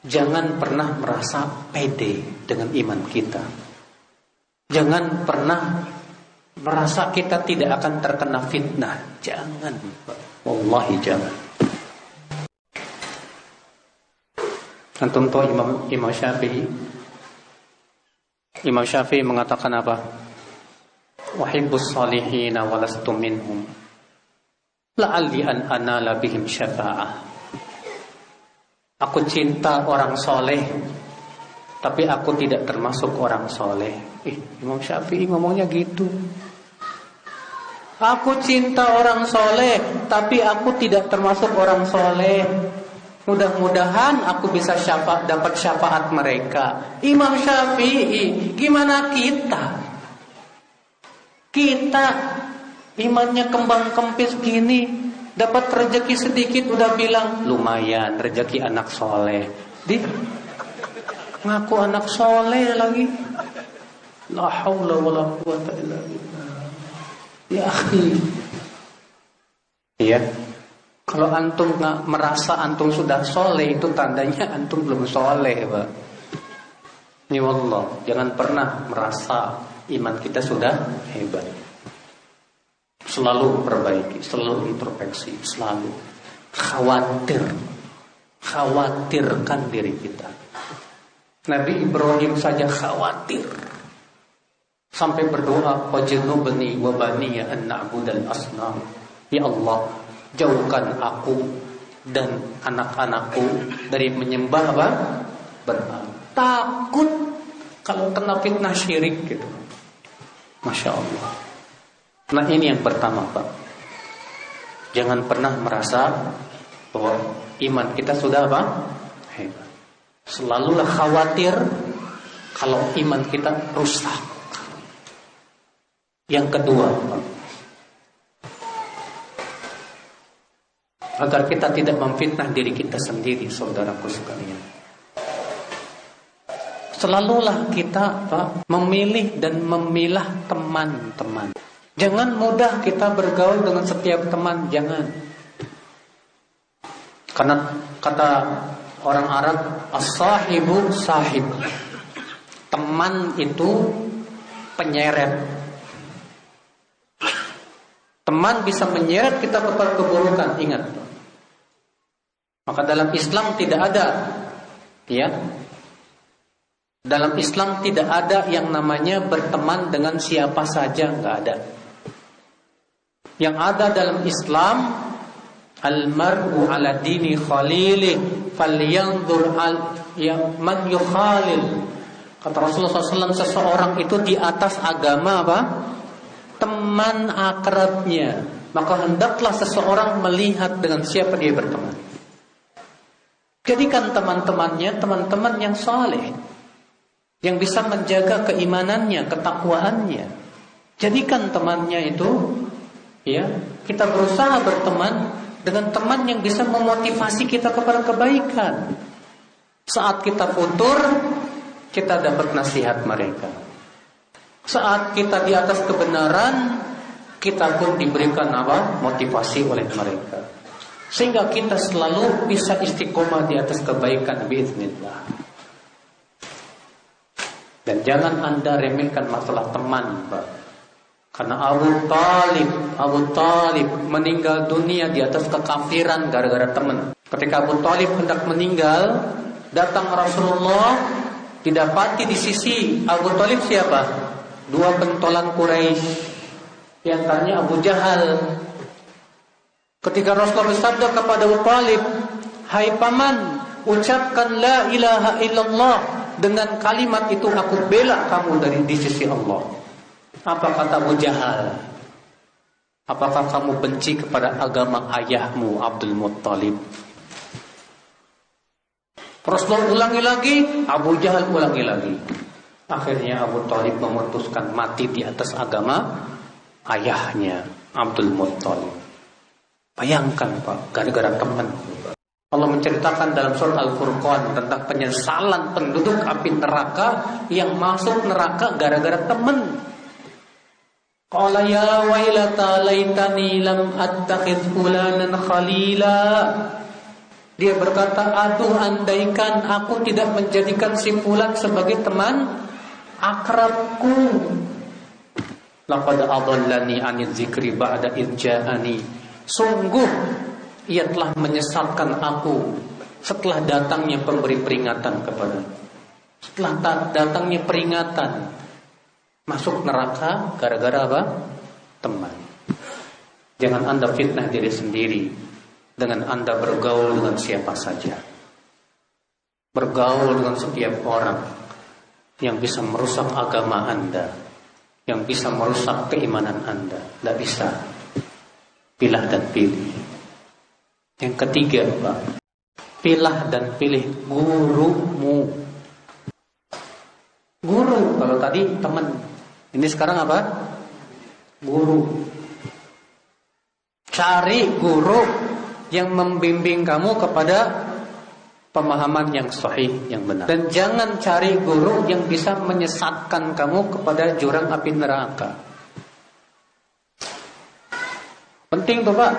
Jangan pernah merasa pede dengan iman kita. Jangan pernah merasa kita tidak akan terkena fitnah. Jangan, wallahi jangan. Antum tahu Imam Imam Syafi'i Imam Syafi'i mengatakan apa? Wahibbus salihina walastu minhum. La'alli an anala bihim syafa'ah. Aku cinta orang soleh, tapi aku tidak termasuk orang soleh. Eh, Imam Syafi'i ngomongnya gitu. Aku cinta orang soleh, tapi aku tidak termasuk orang soleh. Mudah-mudahan aku bisa syafaat dapat syafaat mereka. Imam Syafi'i, gimana kita? Kita imannya kembang kempis gini, dapat rezeki sedikit udah bilang lumayan rezeki anak soleh. Di ngaku anak soleh lagi. La haula wala quwata illa. Ya akhi. Iya. Kalau antum nggak merasa antum sudah soleh itu tandanya antum belum soleh, pak. Ini Allah, jangan pernah merasa iman kita sudah hebat. Selalu perbaiki, selalu introspeksi, selalu khawatir, khawatirkan diri kita. Nabi Ibrahim saja khawatir sampai berdoa, "Wajnubni wa bani an na'budal asnam." Ya Allah, jauhkan aku dan anak-anakku dari menyembah apa? Berhala. Takut kalau kena fitnah syirik gitu. Masya Allah. Nah ini yang pertama Pak. Jangan pernah merasa bahwa iman kita sudah apa? Hebat. Selalulah khawatir kalau iman kita rusak. Yang kedua, agar kita tidak memfitnah diri kita sendiri, saudaraku sekalian. Selalulah kita Pak, memilih dan memilah teman-teman. Jangan mudah kita bergaul dengan setiap teman, jangan. Karena kata orang Arab, as-sahibu sahib. Teman itu penyeret. Teman bisa menyeret kita kepada keburukan, ingat. Maka dalam Islam tidak ada ya. Dalam Islam tidak ada yang namanya berteman dengan siapa saja, nggak ada. Yang ada dalam Islam al-mar'u ala dini khalili falyanzur al yang man yukhalil. Kata Rasulullah SAW seseorang itu di atas agama apa? Teman akrabnya. Maka hendaklah seseorang melihat dengan siapa dia berteman. Jadikan teman-temannya teman-teman yang soleh. yang bisa menjaga keimanannya, ketakwaannya. Jadikan temannya itu ya, kita berusaha berteman dengan teman yang bisa memotivasi kita kepada kebaikan. Saat kita futur, kita dapat nasihat mereka. Saat kita di atas kebenaran, kita pun diberikan apa? Motivasi oleh mereka. Sehingga kita selalu bisa istiqomah di atas kebaikan biiznillah. Dan jangan anda remehkan masalah teman, Pak. Karena Abu Talib, Abu Talib meninggal dunia di atas kekafiran gara-gara teman. Ketika Abu Talib hendak meninggal, datang Rasulullah didapati di sisi Abu Talib siapa? Dua pentolan Quraisy. Di antaranya Abu Jahal. Ketika Rasulullah bersabda kepada Abu Talib, "Hai paman, ucapkan la ilaha illallah." dengan kalimat itu aku bela kamu dari di sisi Allah. Apa kata Abu Jahal? Apakah kamu benci kepada agama ayahmu Abdul Muttalib? Rasulullah ulangi lagi, Abu Jahal ulangi lagi. Akhirnya Abu Talib memutuskan mati di atas agama ayahnya Abdul Muttalib. Bayangkan Pak, gara-gara teman. Allah menceritakan dalam surat Al-Furqan tentang penyesalan penduduk api neraka yang masuk neraka gara-gara teman. Qala ya wailata laitani lam attakhidh fulanan khalila. Dia berkata, "Aduh andaikan aku tidak menjadikan si fulan sebagai teman akrabku." Laqad adallani anil zikri ba'da idja'ani. Sungguh ia telah menyesatkan aku setelah datangnya pemberi peringatan kepada setelah datangnya peringatan masuk neraka gara-gara apa? teman. Jangan Anda fitnah diri sendiri dengan Anda bergaul dengan siapa saja. Bergaul dengan setiap orang yang bisa merusak agama Anda, yang bisa merusak keimanan Anda. Tidak bisa. Pilih dan pilih. Yang ketiga, Pak, pilah dan pilih gurumu. Guru, kalau tadi teman. Ini sekarang apa? Guru. Cari guru yang membimbing kamu kepada pemahaman yang sahih, yang benar. Dan jangan cari guru yang bisa menyesatkan kamu kepada jurang api neraka. Penting tuh Pak.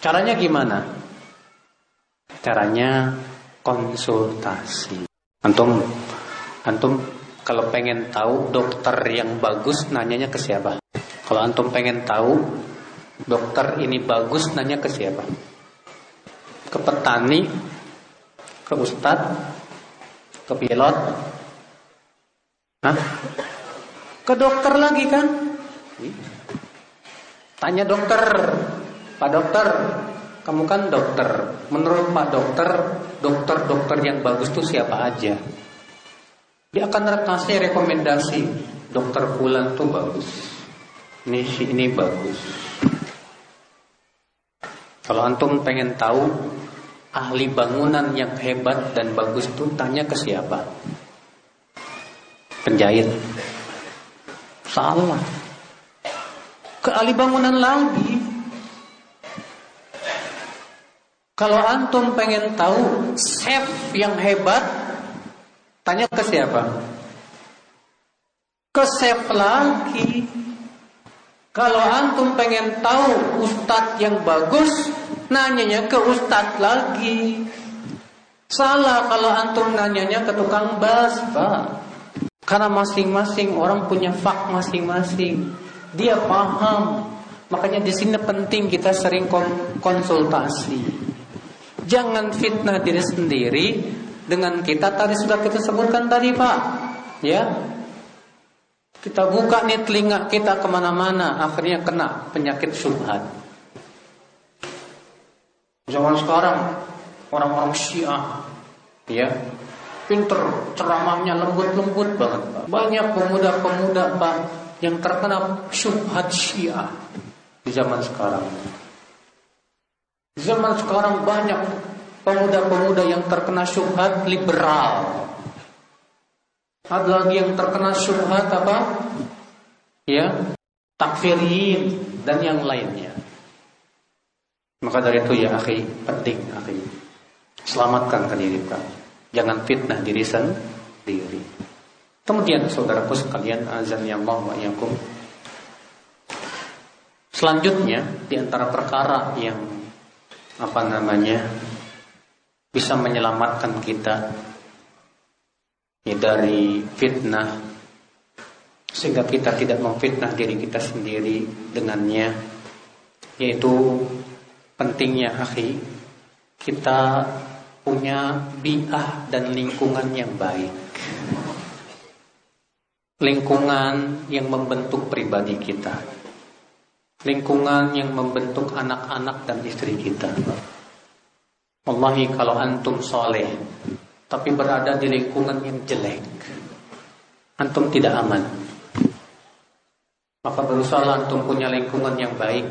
Caranya gimana? Caranya konsultasi. Antum antum kalau pengen tahu dokter yang bagus nanyanya ke siapa? Kalau antum pengen tahu dokter ini bagus nanya ke siapa? Ke petani, ke ustad, ke pilot, Hah? Ke dokter lagi kan? Tanya dokter, Pak dokter, kamu kan dokter. Menurut Pak dokter, dokter-dokter yang bagus itu siapa aja? Dia akan kasih rekomendasi. Dokter Fulan tuh bagus. Ini ini bagus. Kalau antum pengen tahu ahli bangunan yang hebat dan bagus itu tanya ke siapa? Penjahit. Salah. Ke ahli bangunan lagi. Kalau antum pengen tahu chef yang hebat, tanya ke siapa? Ke chef lagi. Kalau antum pengen tahu ustadz yang bagus, nanyanya ke ustadz lagi. Salah kalau antum nanyanya ke tukang bas, Pak. Karena masing-masing orang punya fak masing-masing. Dia paham. Makanya di sini penting kita sering konsultasi. Jangan fitnah diri sendiri dengan kita tadi sudah kita sebutkan tadi Pak. Ya. Kita buka nih telinga kita ke mana-mana, akhirnya kena penyakit syubhat. Zaman sekarang orang-orang Syiah, ya, pinter, ceramahnya lembut-lembut banget. Banyak pemuda-pemuda Pak yang terkena syubhat Syiah di zaman sekarang. Zaman sekarang banyak pemuda-pemuda yang terkena syubhat liberal. Ada lagi yang terkena syubhat apa? Ya, takfirin dan yang lainnya. Maka dari itu ya akhi, penting akhi. Selamatkan diri kamu. Jangan fitnah diri sendiri. Kemudian saudaraku sekalian, azan ya Allah wa yakum. Selanjutnya di antara perkara yang apa namanya bisa menyelamatkan kita dari fitnah sehingga kita tidak memfitnah diri kita sendiri dengannya. Yaitu pentingnya akhi kita punya biah dan lingkungan yang baik. Lingkungan yang membentuk pribadi kita. Lingkungan yang membentuk anak-anak dan istri kita. Wallahi kalau antum soleh, tapi berada di lingkungan yang jelek, antum tidak aman. Maka berusaha antum punya lingkungan yang baik,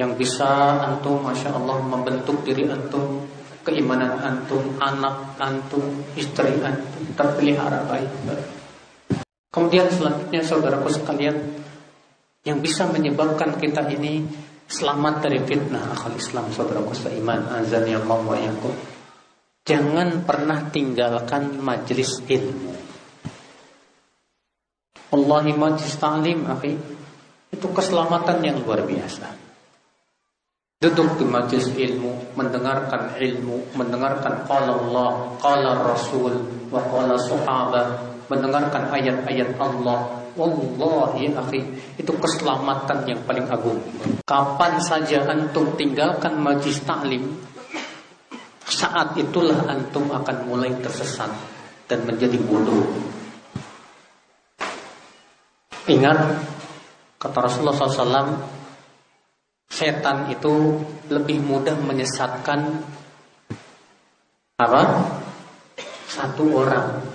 yang bisa antum, masya Allah, membentuk diri antum, keimanan antum, anak antum, istri antum terpelihara baik. Kemudian selanjutnya saudaraku sekalian, yang bisa menyebabkan kita ini selamat dari fitnah akal Islam saudaraku seiman azan ya Allah wa yakum. Jangan pernah tinggalkan majlis ilmu. Allahi majlis ta'lim akhi itu keselamatan yang luar biasa. Duduk di majlis ilmu, mendengarkan ilmu, mendengarkan qala Allah, qala Rasul, wa qala sahabat, mendengarkan ayat-ayat Allah, Wallahi akhi Itu keselamatan yang paling agung Kapan saja antum tinggalkan majlis taklim Saat itulah antum akan mulai tersesat Dan menjadi bodoh Ingat Kata Rasulullah SAW Setan itu lebih mudah menyesatkan Apa? Satu orang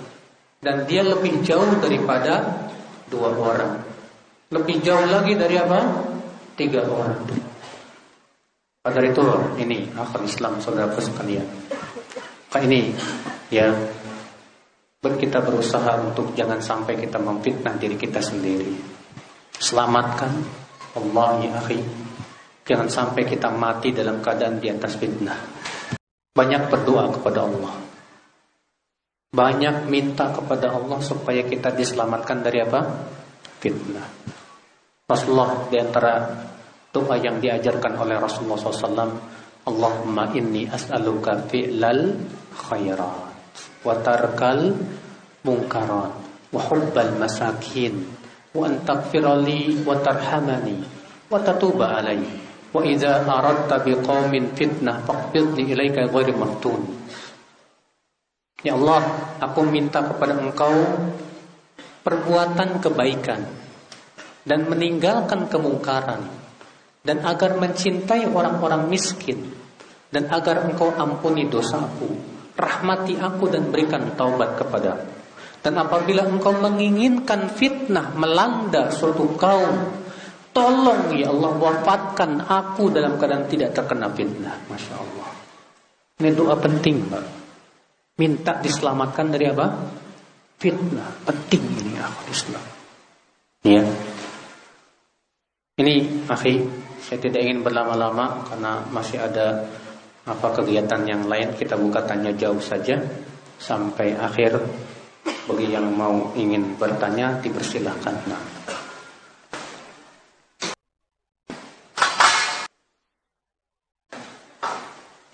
Dan dia lebih jauh daripada dua orang. Lebih jauh lagi dari apa? Tiga orang. Pada itu ini akal Islam saudara sekalian. Maka ini ya kita berusaha untuk jangan sampai kita memfitnah diri kita sendiri. Selamatkan Allah ya akhi. Jangan sampai kita mati dalam keadaan di atas fitnah. Banyak berdoa kepada Allah. Banyak minta kepada Allah supaya kita diselamatkan dari apa? Fitnah. Rasulullah di antara doa yang diajarkan oleh Rasulullah SAW, Allahumma inni as'aluka fi'lal khairat wa tarkal munkarat wa hubbal masakin wa an taghfirali wa tarhamani wa tatuba alai wa idza aradta biqaumin fitnah faqbidni ilaika ghairi maftun. Ya Allah, aku minta kepada Engkau perbuatan kebaikan dan meninggalkan kemungkaran dan agar mencintai orang-orang miskin dan agar Engkau ampuni dosaku, rahmati aku dan berikan taubat kepada Dan apabila Engkau menginginkan fitnah melanda suatu kaum, tolong ya Allah wafatkan aku dalam keadaan tidak terkena fitnah. Masya Allah. Ini doa penting, Pak. Minta diselamatkan dari apa? Fitnah. Penting ini akal Islam. Ya. Ini akhi, saya tidak ingin berlama-lama karena masih ada apa kegiatan yang lain. Kita buka tanya jauh saja sampai akhir. Bagi yang mau ingin bertanya dipersilahkan. Nah.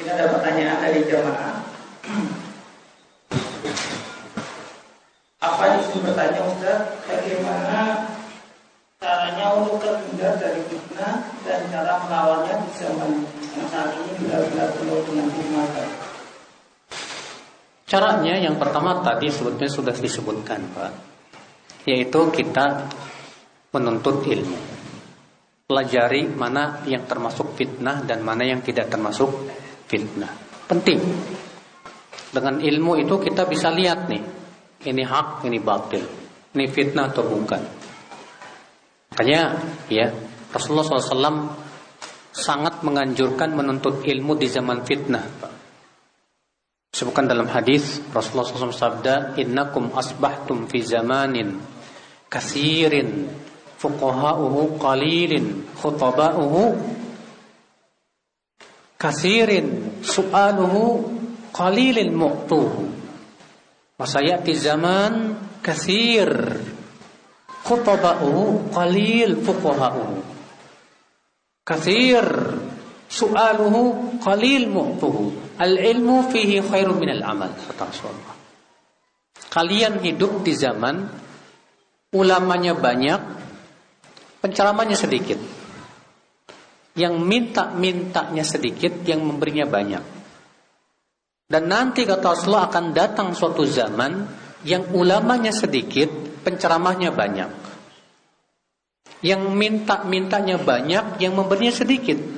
Ini ada pertanyaan dari jemaah. Apa itu bertanya Ustaz, bagaimana caranya untuk terhindar dari fitnah dan cara melawannya di zaman yang saat ini bila-bila penuh dengan fitnah? Caranya yang pertama tadi sebetulnya sudah disebutkan Pak. Yaitu kita menuntut ilmu. Pelajari mana yang termasuk fitnah dan mana yang tidak termasuk fitnah. Penting. Dengan ilmu itu kita bisa lihat nih ini hak, ini batil, ini fitnah atau bukan. Makanya ya Rasulullah SAW sangat menganjurkan menuntut ilmu di zaman fitnah. Sebutkan dalam hadis Rasulullah SAW sabda, "Innakum asbahtum fi zamanin kathirin fuqaha'uhu qalilin khutaba'uhu kathirin su'aluhu qalilin mu'tuhu." Masayati zaman kathir khutaba'uhu qalil fuqaha'uhu. Kathir su'aluhu qalil mu'tuhu. Al-ilmu fihi khairum minal amal kata Rasulullah. Kalian hidup di zaman ulamanya banyak, penceramanya sedikit. Yang minta-mintanya sedikit, yang memberinya banyak. Dan nanti kata Rasulullah akan datang suatu zaman yang ulamanya sedikit, penceramahnya banyak. Yang minta-mintanya banyak, yang memberinya sedikit.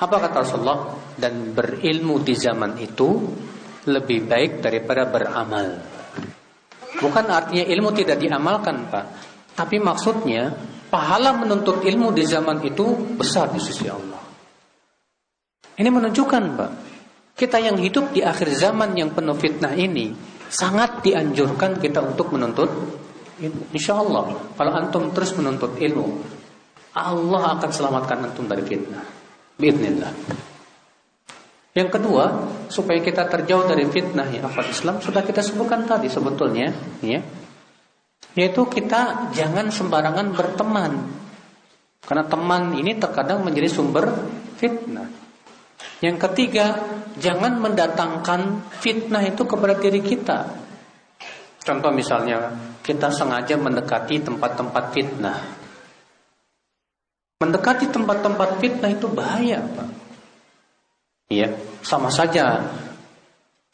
Apa kata Rasulullah? Dan berilmu di zaman itu lebih baik daripada beramal. Bukan artinya ilmu tidak diamalkan, Pak. Tapi maksudnya pahala menuntut ilmu di zaman itu besar di sisi Allah. Ini menunjukkan, Pak, kita yang hidup di akhir zaman yang penuh fitnah ini sangat dianjurkan kita untuk menuntut. Insya Allah, kalau antum terus menuntut ilmu, Allah akan selamatkan antum dari fitnah. Bismillah. Yang kedua, supaya kita terjauh dari fitnah ya akal Islam sudah kita sebutkan tadi sebetulnya, ya. Yaitu kita jangan sembarangan berteman. Karena teman ini terkadang menjadi sumber fitnah. Yang ketiga, jangan mendatangkan fitnah itu kepada diri kita. Contoh misalnya, kita sengaja mendekati tempat-tempat fitnah. Mendekati tempat-tempat fitnah itu bahaya, Pak. Iya, sama saja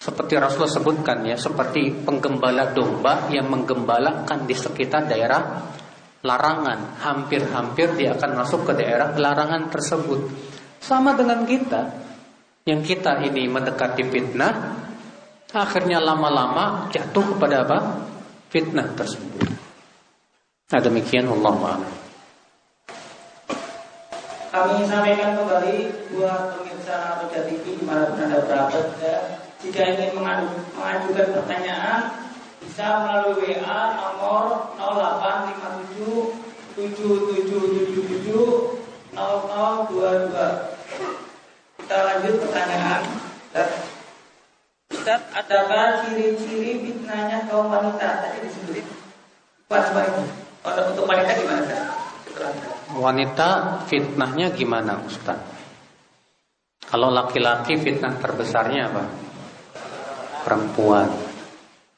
seperti Rasulullah sebutkan ya, seperti penggembala domba yang menggembalakan di sekitar daerah larangan. Hampir-hampir dia akan masuk ke daerah larangan tersebut. Sama dengan kita, yang kita ini mendekati fitnah, akhirnya lama-lama jatuh kepada apa? Fitnah tersebut. Nah demikian Allah kami sampaikan kembali buat pemirsa Roda TV di mana pun anda berada ya, jika ingin mengadu, mengajukan pertanyaan bisa melalui WA nomor 0857 7777 0022 kita lanjut pertanyaan. Ustaz, adakah ciri-ciri fitnahnya kaum wanita? Tadi disebutin? Pas untuk wanita gimana? Wanita fitnahnya gimana Ustaz? Kalau laki-laki fitnah terbesarnya apa? Perempuan.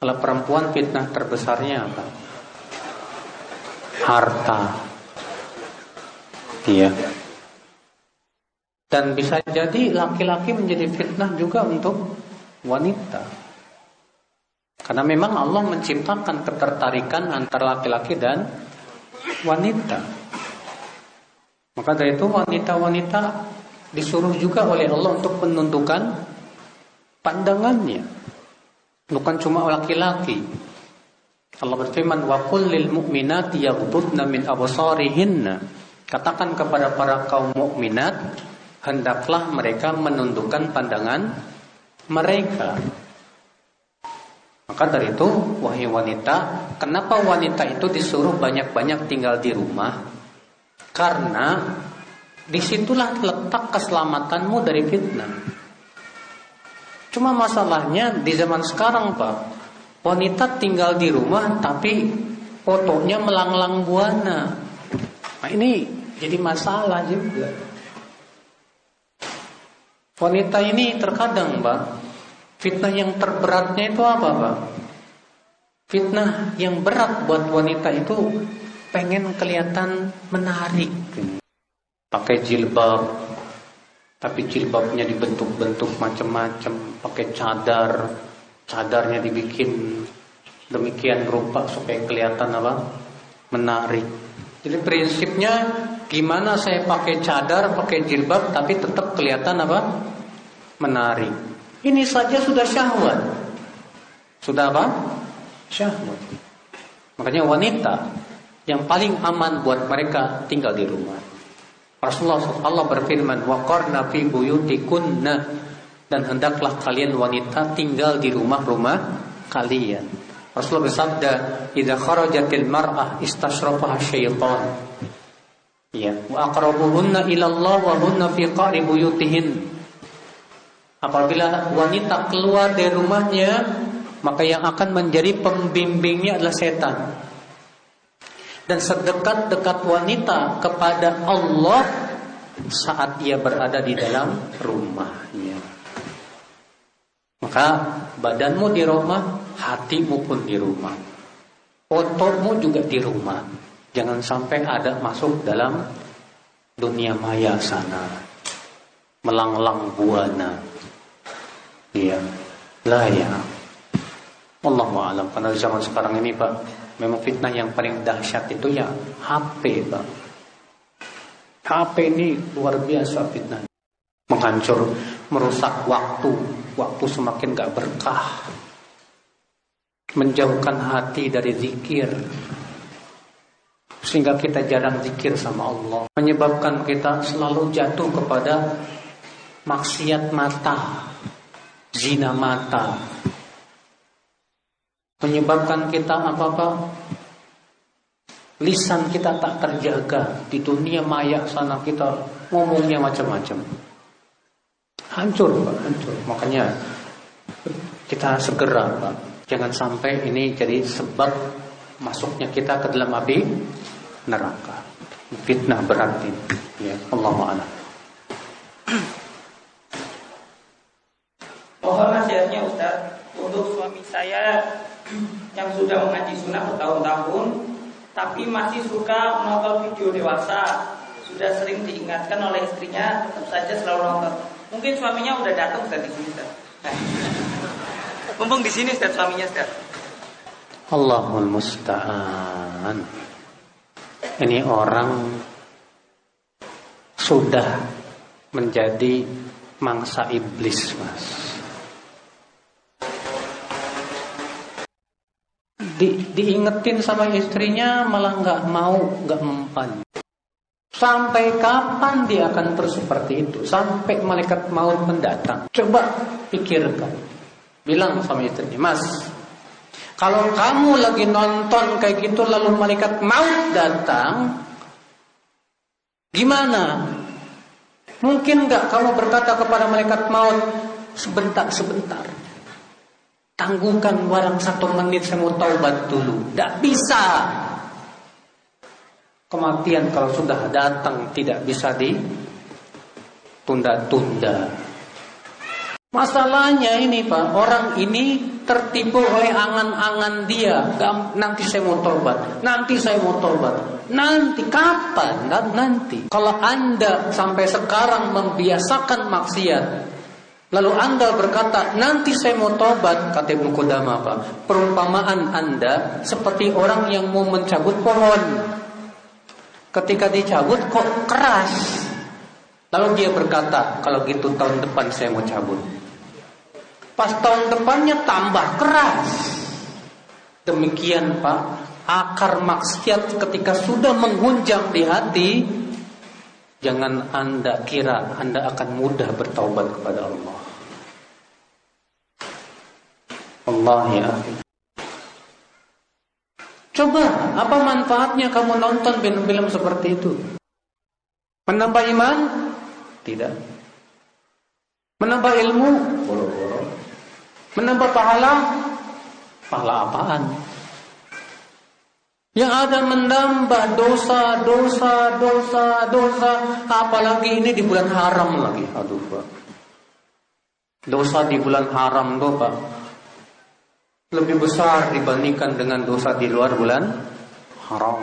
Kalau perempuan fitnah terbesarnya apa? Harta. Iya. Dan bisa jadi laki-laki menjadi fitnah juga untuk wanita. Karena memang Allah menciptakan ketertarikan antara laki-laki dan wanita. Maka dari itu wanita-wanita disuruh juga oleh Allah untuk menentukan pandangannya. Bukan cuma laki-laki. Allah berfirman wa lil mu'minati yaghdudna min absarihinna. Katakan kepada para kaum mukminat hendaklah mereka menundukkan pandangan mereka. Maka dari itu, wahai wanita, kenapa wanita itu disuruh banyak-banyak tinggal di rumah? Karena di situlah letak keselamatanmu dari fitnah. Cuma masalahnya di zaman sekarang Pak, wanita tinggal di rumah tapi fotonya melanglang buana. Nah ini jadi masalah juga. Wanita ini terkadang Pak, fitnah yang terberatnya itu apa Pak? Fitnah yang berat buat wanita itu pengen kelihatan menarik pakai jilbab tapi jilbabnya dibentuk-bentuk macam-macam pakai cadar cadarnya dibikin demikian rupa supaya kelihatan apa? Menarik jadi prinsipnya gimana saya pakai cadar pakai jilbab tapi tetap kelihatan apa? Menarik ini saja sudah syahwat. Sudah apa? Syahwat. Makanya wanita yang paling aman buat mereka tinggal di rumah. Rasulullah Allah berfirman, "Wa qarna fi buyutikunna." dan hendaklah kalian wanita tinggal di rumah-rumah kalian. Rasulullah bersabda, "Idza kharajatil mar'ah istashrafaha syaitan." Ya, wa aqrabuhunna ila Allah wa hunna fi qari buyutihin. Apabila wanita keluar dari rumahnya, maka yang akan menjadi pembimbingnya adalah setan. Dan sedekat-dekat wanita kepada Allah saat ia berada di dalam rumahnya. Maka badanmu di rumah, hatimu pun di rumah. Fotomu juga di rumah. Jangan sampai ada masuk dalam dunia maya sana. Melanglang buana. Iya. Lah ya. Allah alam karena zaman sekarang ini Pak, memang fitnah yang paling dahsyat itu ya HP Pak. HP ini luar biasa fitnah. Menghancur, merusak waktu, waktu semakin gak berkah. Menjauhkan hati dari zikir. Sehingga kita jarang zikir sama Allah. Menyebabkan kita selalu jatuh kepada maksiat mata, zina mata. Menyebabkan kita apa-apa lisan kita tak terjaga di dunia maya sana kita ngomongnya macam-macam. Hancur, Pak, hancur. Makanya kita segera, Pak. Jangan sampai ini jadi sebab masuknya kita ke dalam api neraka. Fitnah berat ini. Ya, Allah Taala. Mohon nasihatnya Ustaz untuk suami saya yang sudah mengaji sunnah bertahun-tahun tapi masih suka menonton video dewasa. Sudah sering diingatkan oleh istrinya tetap saja selalu nonton. Mungkin suaminya udah datang Ustaz di sini Ustaz. (laughs) Mumpung di sini Ustaz suaminya Ustaz. Allahul musta'an. Ini orang sudah menjadi mangsa iblis, Mas. Di, diingetin sama istrinya malah nggak mau, nggak mempan. Sampai kapan dia akan terus seperti itu? Sampai malaikat maut mendatang. Coba pikirkan. Bilang sama istrinya, Mas, kalau kamu lagi nonton kayak gitu lalu malaikat maut datang, gimana? Mungkin nggak kamu berkata kepada malaikat maut sebentar-sebentar. Tangguhkan warang satu menit saya mau taubat dulu. Tidak bisa. Kematian kalau sudah datang tidak bisa ditunda-tunda. Masalahnya ini Pak, orang ini tertipu oleh angan-angan dia. Nanti saya mau tobat, nanti saya mau tobat. Nanti kapan? Nanti. Kalau Anda sampai sekarang membiasakan maksiat, lalu Anda berkata, nanti saya mau tobat, kata Ibnu Qudama Pak. Perumpamaan Anda seperti orang yang mau mencabut pohon. Ketika dicabut kok keras. Lalu dia berkata, kalau gitu tahun depan saya mau cabut. Pas tahun depannya tambah keras. Demikian Pak, akar maksiat ketika sudah menghunjam di hati, jangan Anda kira Anda akan mudah bertaubat kepada Allah. Allah ya. Coba, apa manfaatnya kamu nonton film-film seperti itu? Menambah iman? Tidak. Menambah ilmu? Boro-boro. Menambah pahala? Pahala apaan? Yang ada menambah dosa, dosa, dosa, dosa. Apalagi ini di bulan haram lagi. Aduh, Pak. Dosa di bulan haram tuh, Pak. Lebih besar dibandingkan dengan dosa di luar bulan haram.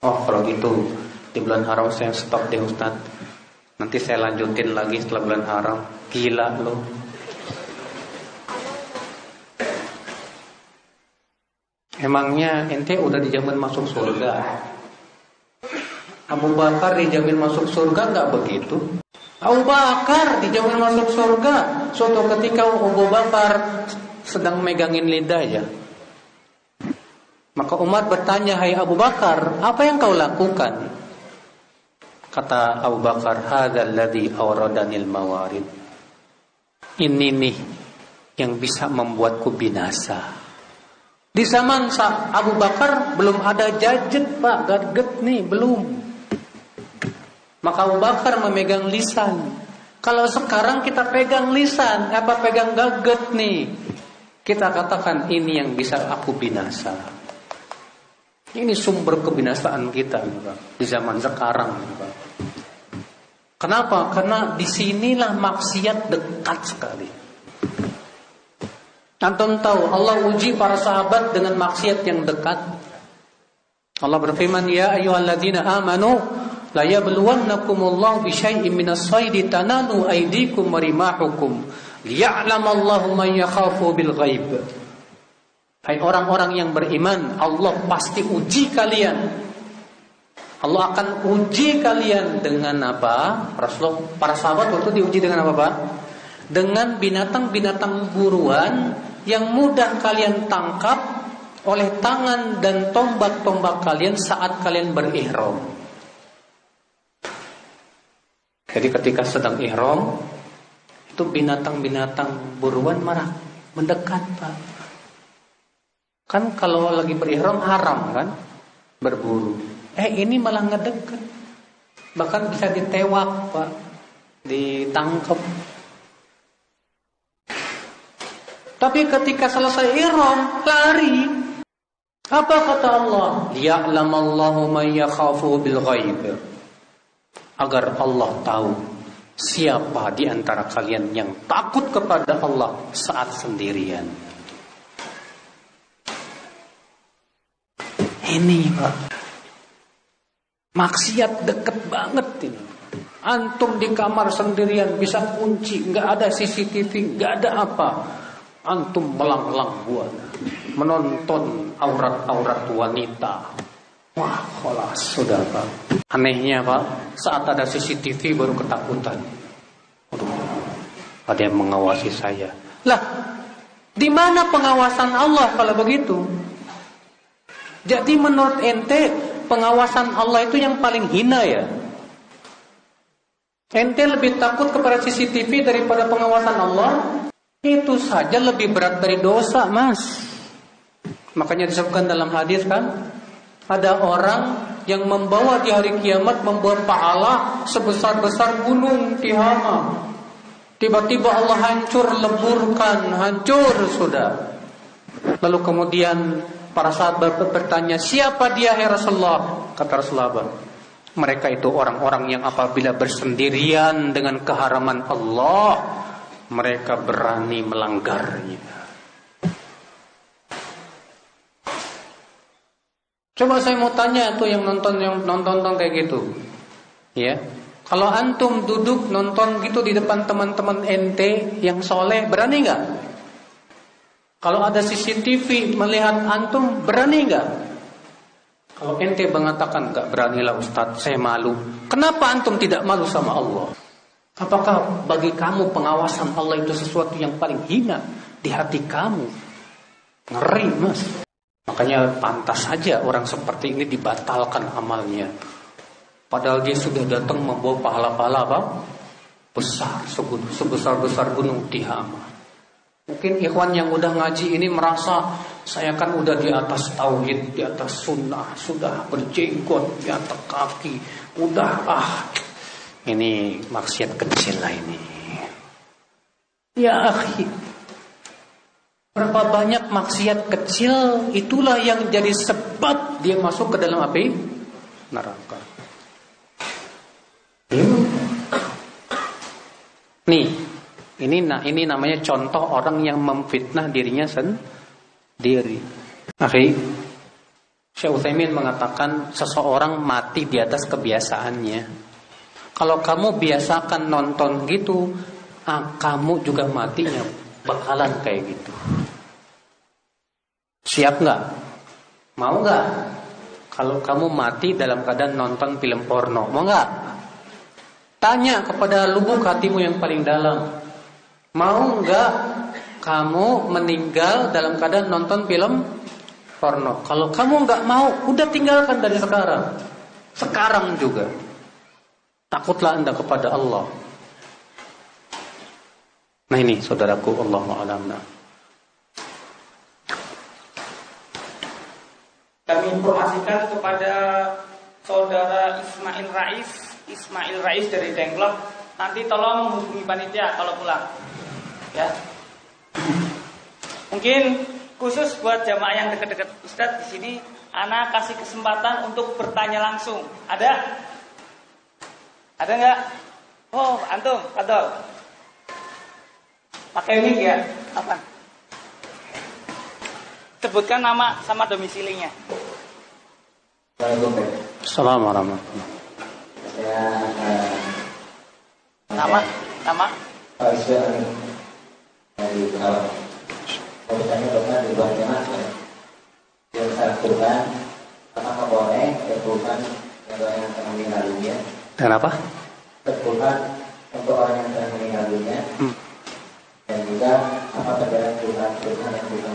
Oh, kalau gitu di bulan haram saya stop deh Ustaz. Nanti saya lanjutin lagi setelah bulan haram. Gila loh. Emangnya ente udah dijamin masuk surga? Abu Bakar dijamin masuk surga nggak begitu? Abu Bakar dijamin masuk surga. Suatu ketika Abu Bakar sedang megangin lidahnya. Maka Umar bertanya, "Hai Abu Bakar, apa yang kau lakukan?" Kata Abu Bakar, "Hadzal ladzi awradanil mawarid." ini nih yang bisa membuatku binasa. Di zaman Abu Bakar belum ada gadget pak, gadget nih belum. Maka Abu Bakar memegang lisan. Kalau sekarang kita pegang lisan, apa pegang gadget nih? Kita katakan ini yang bisa aku binasa. Ini sumber kebinasaan kita di zaman sekarang. Kenapa? Karena di sinilah maksiat dekat sekali. Antum tahu Allah uji para sahabat dengan maksiat yang dekat. Allah berfirman, "Ya ayyuhalladzina amanu la yabluwannakumullahu bi syai'in minas saydi tanalu aydikum wa rimahukum liya'lamallahu man yakhafu bil ghaib." Hai orang-orang yang beriman, Allah pasti uji kalian. Allah akan uji kalian dengan apa? Rasulullah, para sahabat waktu diuji dengan apa, Pak? Dengan binatang-binatang buruan yang mudah kalian tangkap oleh tangan dan tombak-tombak kalian saat kalian berihram. Jadi ketika sedang ihram itu binatang-binatang buruan marah mendekat pak. Kan kalau lagi berihram haram kan berburu. Eh ini malah ngedekat. Bahkan bisa ditewak pak, ditangkap. Tapi ketika selesai ihram, lari. Apa kata Allah? Ya'lamallahu man yakhafu bil ghaib. Agar Allah tahu siapa di antara kalian yang takut kepada Allah saat sendirian. Ini Pak. Maksiat deket banget ini. Antum di kamar sendirian bisa kunci, nggak ada CCTV, nggak ada apa antum melang-lang buat menonton aurat-aurat wanita. Wah, kholas sudah pak. Anehnya pak, saat ada CCTV baru ketakutan. Aduh, ada yang mengawasi saya. Lah, di mana pengawasan Allah kalau begitu? Jadi menurut ente pengawasan Allah itu yang paling hina ya? Ente lebih takut kepada CCTV daripada pengawasan Allah? Itu saja lebih berat dari dosa, Mas. Makanya disebutkan dalam hadis kan, ada orang yang membawa di hari kiamat membawa pahala sebesar-besar gunung Tihama. Tiba-tiba Allah hancur leburkan, hancur sudah. Lalu kemudian para sahabat bertanya, "Siapa dia, ya Rasulullah?" Kata Rasulullah, "Mereka itu orang-orang yang apabila bersendirian dengan keharaman Allah, mereka berani melanggarnya. Coba saya mau tanya tuh yang nonton yang nonton nonton kayak gitu, ya. Kalau antum duduk nonton gitu di depan teman-teman ente yang soleh, berani nggak? Kalau ada CCTV melihat antum, berani nggak? Kalau ente mengatakan nggak beranilah Ustadz, saya malu. Kenapa antum tidak malu sama Allah? Apakah bagi kamu pengawasan Allah itu sesuatu yang paling hina di hati kamu? Ngeri mas. Makanya pantas saja orang seperti ini dibatalkan amalnya. Padahal dia sudah datang membawa pahala-pahala apa? Besar, sebesar-besar gunung Tihama. Mungkin ikhwan yang udah ngaji ini merasa saya kan udah di atas tauhid, di atas sunnah, sudah berjenggot di atas kaki, udah ah ini maksiat kecil lah ini. Ya akhi. Berapa banyak maksiat kecil itulah yang jadi sebab dia masuk ke dalam api neraka. Nih, ini nah ini namanya contoh orang yang memfitnah dirinya sendiri. Akhi, Syekh Utsaimin mengatakan seseorang mati di atas kebiasaannya. Kalau kamu biasakan nonton gitu, ah, kamu juga matinya bakalan kayak gitu. Siap nggak? Mau nggak? Kalau kamu mati dalam keadaan nonton film porno, mau nggak? Tanya kepada lubuk hatimu yang paling dalam. Mau nggak kamu meninggal dalam keadaan nonton film porno? Kalau kamu nggak mau, udah tinggalkan dari sekarang. Sekarang juga. Takutlah Anda kepada Allah. Nah ini saudaraku Allah alam. Kami informasikan kepada saudara Ismail Rais, Ismail Rais dari Dengklok, nanti tolong menghubungi panitia kalau pulang. Ya. Mungkin khusus buat jamaah yang dekat-dekat Ustadz di sini, Ana kasih kesempatan untuk bertanya langsung. Ada? Ada nggak? Oh, antum, atau pakai mic ya? Apa? Sebutkan nama sama domisilinya. Assalamualaikum Saya Nama, nama. Pak Ismail dari Karawang. Mau bertanya dokter di luar jemaah ya. Yang saya lakukan, apakah boleh berbukan untuk orang yang telah meninggal dunia? Dan apa? Untuk orang yang telah meninggal dunia. Hmm. Dan juga apa perbedaan Tuhan Tuhan yang bukan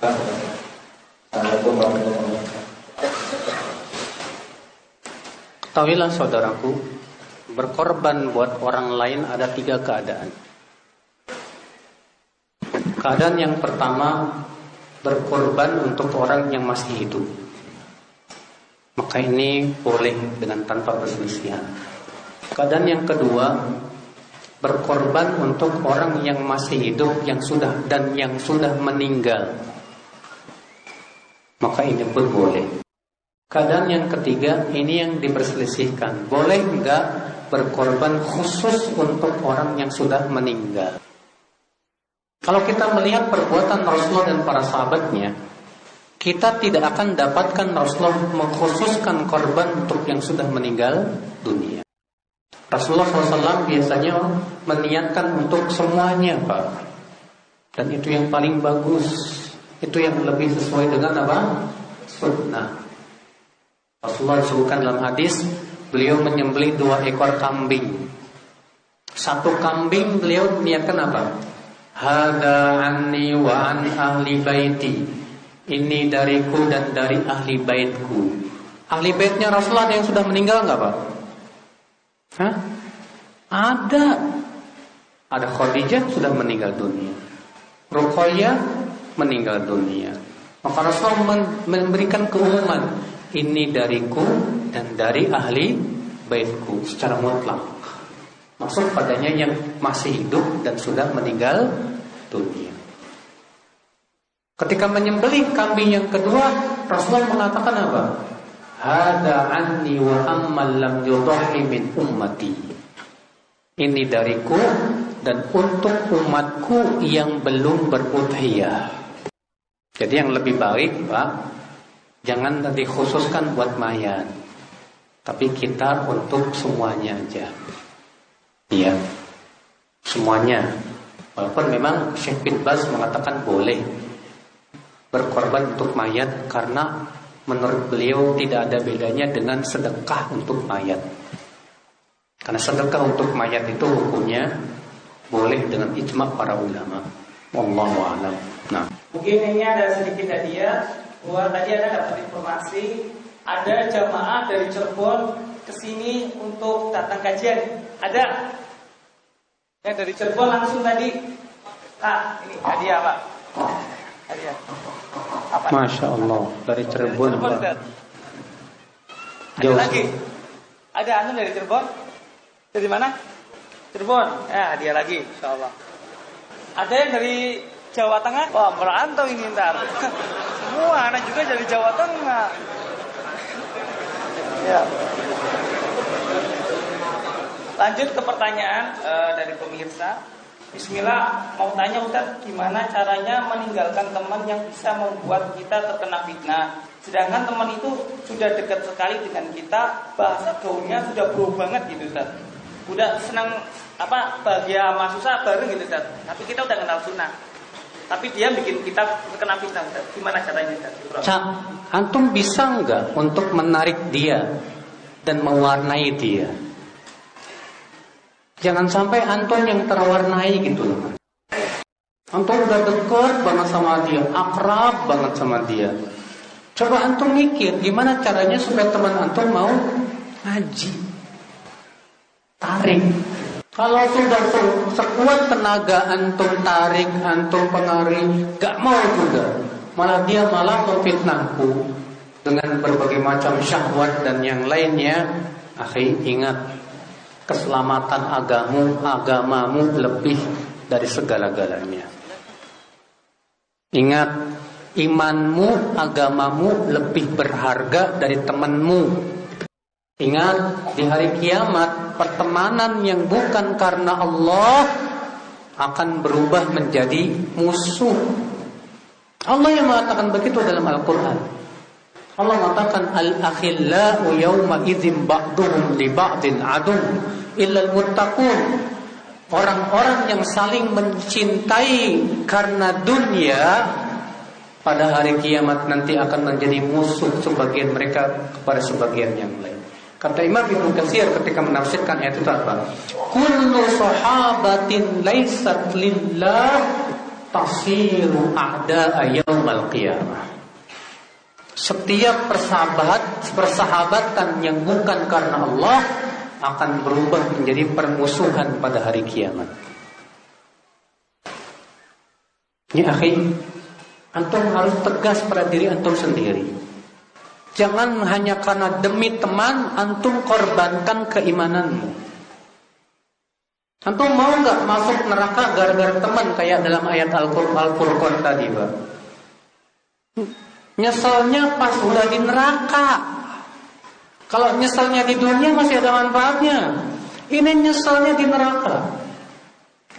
Assalamualaikum saudaraku, berkorban buat orang lain ada tiga keadaan. Keadaan yang pertama, berkorban untuk orang yang masih hidup. Maka ini boleh dengan tanpa perselisihan. Keadaan yang kedua, berkorban untuk orang yang masih hidup yang sudah dan yang sudah meninggal. Maka ini pun boleh. Keadaan yang ketiga ini yang diperselisihkan. Boleh enggak berkorban khusus untuk orang yang sudah meninggal? Kalau kita melihat perbuatan Rasulullah dan para sahabatnya, kita tidak akan dapatkan Rasulullah mengkhususkan korban untuk yang sudah meninggal dunia. Rasulullah SAW biasanya meniatkan untuk semuanya, Pak. Dan itu yang paling bagus. Itu yang lebih sesuai dengan apa? Sunnah. Rasulullah disebutkan dalam hadis, beliau menyembelih dua ekor kambing. Satu kambing beliau niatkan apa? Hada anni wa an ahli baiti. Ini dariku dan dari ahli baitku. Ahli baitnya Rasulullah yang sudah meninggal nggak pak? Hah? Ada. Ada Khadijah sudah meninggal dunia. Ruqayyah meninggal dunia. Maka Rasulullah memberikan keumuman ini dariku dan dari ahli baitku secara mutlak. Maksud padanya yang masih hidup dan sudah meninggal dunia. Ketika menyembelih kambing yang kedua, Rasulullah mengatakan apa? Hada anni wa ammal lam min ummati. Ini dariku dan untuk umatku yang belum berudhiyah. Jadi yang lebih baik, Pak, jangan dikhususkan buat mayat. Tapi kita untuk semuanya aja. Iya. Semuanya. Walaupun memang Syekh bin Baz mengatakan boleh berkorban untuk mayat karena menurut beliau tidak ada bedanya dengan sedekah untuk mayat. Karena sedekah untuk mayat itu hukumnya boleh dengan ijma para ulama. Wallahu a'lam. Nah, Mungkin ini ada sedikit hadiah. Buat tadi ada dapat informasi ada jamaah dari Cirebon ke sini untuk datang kajian. Ada? Yang dari Cirebon langsung tadi. Ah, ini hadiah Pak. Hadiah. Apa? Masya Allah dari Cirebon. Cirebon, Pak. Ada Jauh. lagi? Ada anu dari Cirebon? Dari mana? Cirebon. Ya, hadiah lagi, insya Allah. Ada yang dari Jawa Tengah? Wah, merantau ini ntar. Semua anak juga dari Jawa Tengah. Ya. Lanjut ke pertanyaan eh, dari pemirsa. Bismillah, mau tanya Ustaz, gimana caranya meninggalkan teman yang bisa membuat kita terkena fitnah? Sedangkan teman itu sudah dekat sekali dengan kita, bahasa gaulnya sudah bro banget gitu Ustaz. Udah senang apa bahagia sama susah bareng gitu Ustaz. Tapi kita udah kenal sunnah. Tapi dia bikin kita terkena fitnah Ustaz. Gimana caranya Ustaz? Cak, antum bisa nggak untuk menarik dia dan mewarnai dia? Jangan sampai antum yang terwarnai gitu loh. Antum udah dekat banget sama dia, akrab banget sama dia. Coba antum mikir gimana caranya supaya teman antum mau ngaji. Tarik. Kalau sudah sekuat tenaga antum tarik, antum pengaruhi, gak mau juga. Malah dia malah memfitnahku dengan berbagai macam syahwat dan yang lainnya. Akhi, ingat keselamatan agamu, agamamu lebih dari segala-galanya. Ingat, imanmu, agamamu lebih berharga dari temanmu, Ingat di hari kiamat pertemanan yang bukan karena Allah akan berubah menjadi musuh. Allah yang mengatakan begitu dalam Al-Qur'an. Allah mengatakan al-akhillau yawma idzin ba'duhum li ba'din adun illa al-muttaqun. Orang-orang yang saling mencintai karena dunia pada hari kiamat nanti akan menjadi musuh sebagian mereka kepada sebagian yang lain. Kata Imam Ibnu Katsir ketika menafsirkan ayat itu apa? Kullu sahabatin laysat lillah tasiru a'da'a yaumal qiyamah. Setiap persahabat persahabatan yang bukan karena Allah akan berubah menjadi permusuhan pada hari kiamat. Ini akhi, antum harus tegas pada diri antum sendiri. Jangan hanya karena demi teman antum korbankan keimananmu. Antum mau nggak masuk neraka gara-gara teman kayak dalam ayat Al-Furqan tadi, Pak? Nyeselnya pas udah di neraka. Kalau nyeselnya di dunia masih ada manfaatnya. Ini nyeselnya di neraka.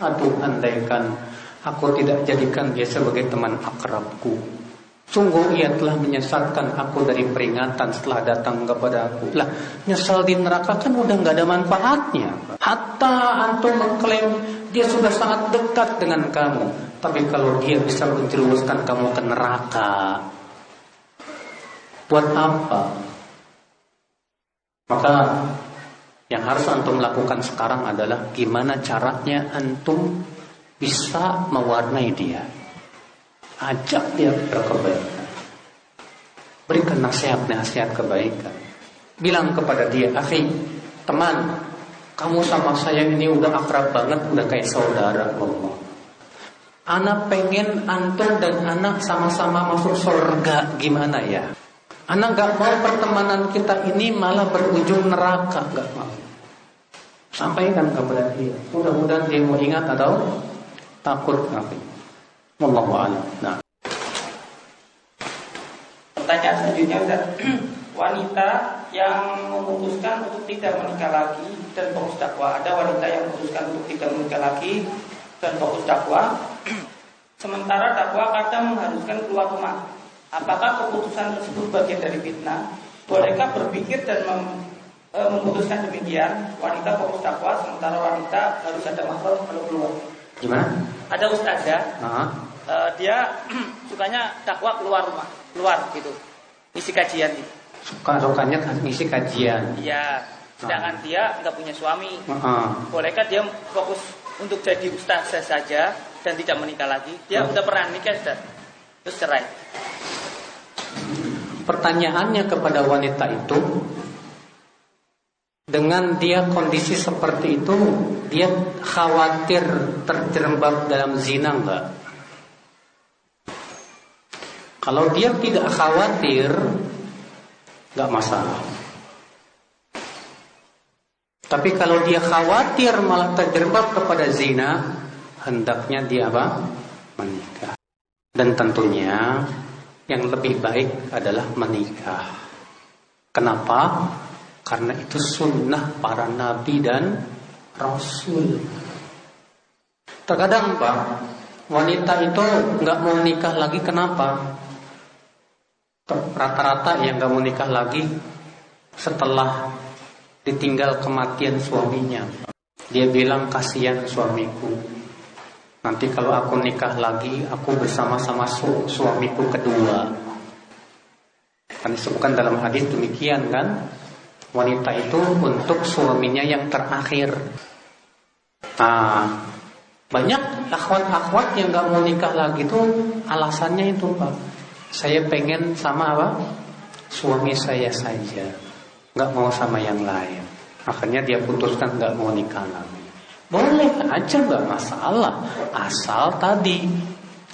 Aduh, andaikan aku tidak jadikan dia sebagai teman akrabku. Sungguh ia telah menyesatkan aku dari peringatan setelah datang kepada aku. Lah, nyesal di neraka kan udah nggak ada manfaatnya. Hatta antum mengklaim dia sudah sangat dekat dengan kamu. Tapi kalau dia bisa menjerumuskan kamu ke neraka, buat apa? Maka yang harus antum lakukan sekarang adalah gimana caranya antum bisa mewarnai dia. Ajak dia berkebaikan. Berikan nasihat-nasihat kebaikan. Bilang kepada dia, Akhi, teman, kamu sama saya ini udah akrab banget, udah kayak saudara Allah. Anak pengen antum dan anak sama-sama masuk surga, gimana ya? Anak gak mau pertemanan kita ini malah berujung neraka, gak mau. Sampaikan kepada dia. Mudah-mudahan dia mau ingat atau takut. Akhi. Wallahu a'lam. Nah. Pertanyaan selanjutnya Ustaz. (clears throat) wanita yang memutuskan untuk tidak menikah lagi dan fokus dakwah. Ada wanita yang memutuskan untuk tidak menikah lagi dan fokus dakwah. (clears throat) Sementara dakwah kadang mengharuskan keluar rumah. Apakah keputusan tersebut bagian dari fitnah? Bolehkah berpikir dan mem, e, memutuskan demikian? Wanita fokus dakwah, sementara wanita harus ada mahram kalau keluar. Gimana? Ada ustazah. Uh -huh uh, dia (clears throat) sukanya dakwah keluar rumah, keluar gitu. Isi kajian gitu. Suka sukanya ngisi kajian. Iya. Sedangkan uh. dia nggak punya suami. Uh -huh. Bolehkah dia fokus untuk jadi ustaz saja dan tidak menikah lagi? Dia uh. udah pernah nikah sudah. Terus cerai. Pertanyaannya kepada wanita itu dengan dia kondisi seperti itu, dia khawatir terjerembab dalam zina enggak? Kalau dia tidak khawatir, nggak masalah. Tapi kalau dia khawatir malah terjerembab kepada zina, hendaknya dia apa? Menikah. Dan tentunya yang lebih baik adalah menikah. Kenapa? Karena itu sunnah para nabi dan rasul. Terkadang Pak, wanita itu nggak mau nikah lagi kenapa? Rata-rata yang gak mau nikah lagi setelah ditinggal kematian suaminya. Dia bilang kasihan suamiku. Nanti kalau aku nikah lagi, aku bersama-sama su suamiku kedua. Kan disebutkan dalam hadis demikian kan? Wanita itu untuk suaminya yang terakhir. Nah, banyak akhwat-akhwat yang gak mau nikah lagi itu alasannya itu pak saya pengen sama apa? Suami saya saja, nggak mau sama yang lain. Akhirnya dia putuskan nggak mau nikah lagi. Boleh aja nggak masalah, asal tadi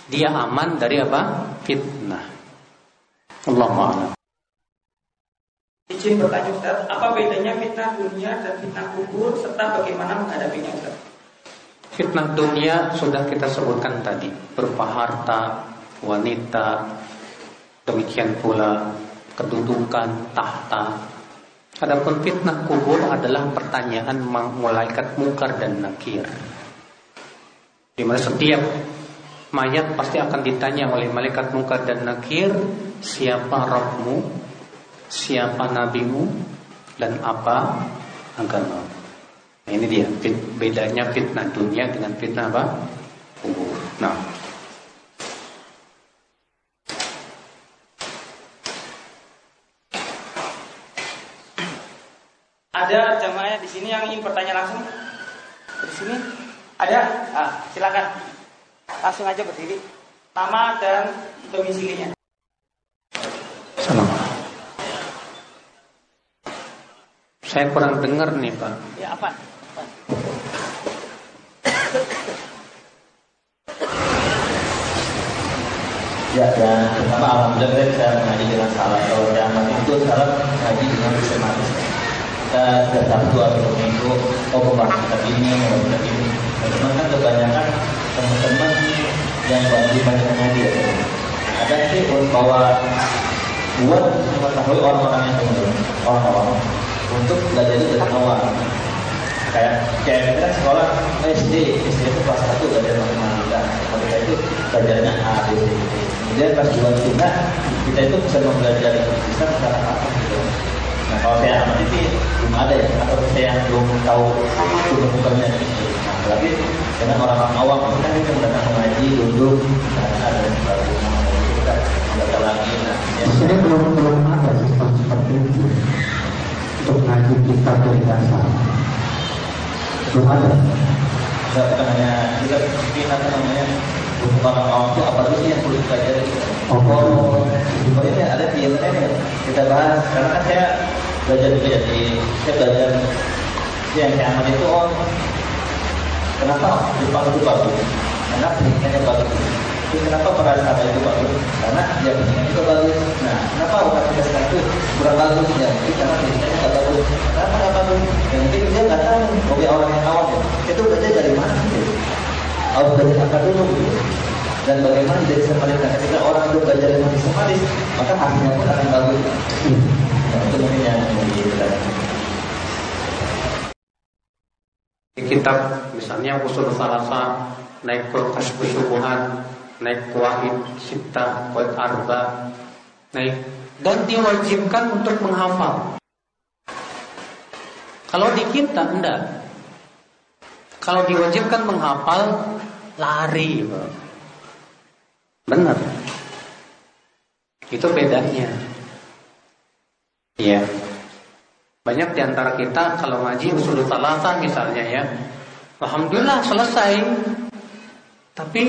dia aman dari apa? Fitnah. Allah a'lam. Izin bertanya Ustaz, apa bedanya fitnah dunia dan fitnah kubur serta bagaimana menghadapinya Ustaz? Fitnah dunia sudah kita sebutkan tadi, berupa harta, wanita, demikian pula kedudukan, tahta. Adapun fitnah kubur adalah pertanyaan malaikat mungkar dan nakir. Di mana setiap mayat pasti akan ditanya oleh malaikat mungkar dan nakir, siapa rohmu, siapa nabimu dan apa agama. Nah, ini dia bedanya fitnah dunia dengan fitnah apa? Kubur. Nah, Ada jamaah di sini yang ingin bertanya langsung? Di sini ada? Ah, silakan. Langsung aja berdiri. Nama dan domisilinya. Saya kurang dengar nih Pak. Ya apa? Ya, dan pertama alhamdulillah saya mengaji dengan salah. Kalau zaman itu salah. Kita sudah satu atau minggu, oh pembahasan kitab ini, kitab ini. Teman kan kebanyakan teman-teman yang bantu banyak ngaji ya. Ada sih bahwa buat mengetahui orang-orang yang dengar, orang-orang. Untuk belajar dari awal. Kayak kayak kita kan sekolah SD SD itu kelas satu belajar matematika. Matematika itu belajarnya A B C D. Kemudian pas dua tiga kita itu bisa mempelajari bisa secara apa gitu kalau saya sih belum ada ya atau saya belum tahu belum bukannya nah dengan orang-orang awam itu kan kita datang mengaji duduk nah ada sebagainya kita lagi nah ya. Saya belum belum ada sistem seperti itu untuk ngaji kita dari dasar belum ada kita bukan hanya kita kita namanya untuk orang awam itu apa sih yang perlu dipelajari oh, oh ini ada di ya kita bahas karena kan saya belajar juga jadi saya belajar yang saya amal itu oh kenapa Jepang itu bagus karena pendidikannya bagus Terus kenapa para sahabat itu bagus? Karena dia pendidikan itu bagus. Nah, kenapa orang kita sekarang itu kurang bagus? Ya mungkin karena pendidikannya nggak bagus. Kenapa nggak bagus? Ya mungkin dia nggak tahu. Mungkin orang yang awam ya. Itu belajar dari mana gitu? Harus belajar apa dulu gitu. Dan bagaimana jadi semalis? Nah, ketika orang itu belajar dengan semalis, maka hasilnya pun akan bagus. Di kitab misalnya usul salasa naik kulkas kesubuhan naik kuahid sita kuahid arba naik dan diwajibkan untuk menghafal. Kalau di kita enggak. Kalau diwajibkan menghafal lari. Benar. Itu bedanya iya banyak di antara kita kalau ngaji usul talata misalnya ya Alhamdulillah selesai tapi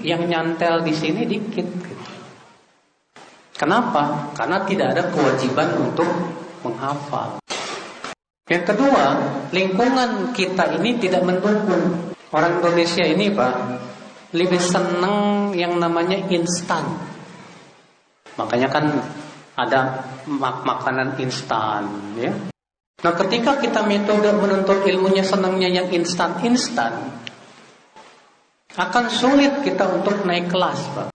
yang nyantel di sini dikit. Gitu. Kenapa? Karena tidak ada kewajiban untuk menghafal. Yang kedua, lingkungan kita ini tidak mendukung. Orang Indonesia ini, Pak, lebih senang yang namanya instan. Makanya kan ada mak makanan instan, ya. Nah, ketika kita metode menuntut ilmunya senangnya yang instan-instan, akan sulit kita untuk naik kelas, Pak.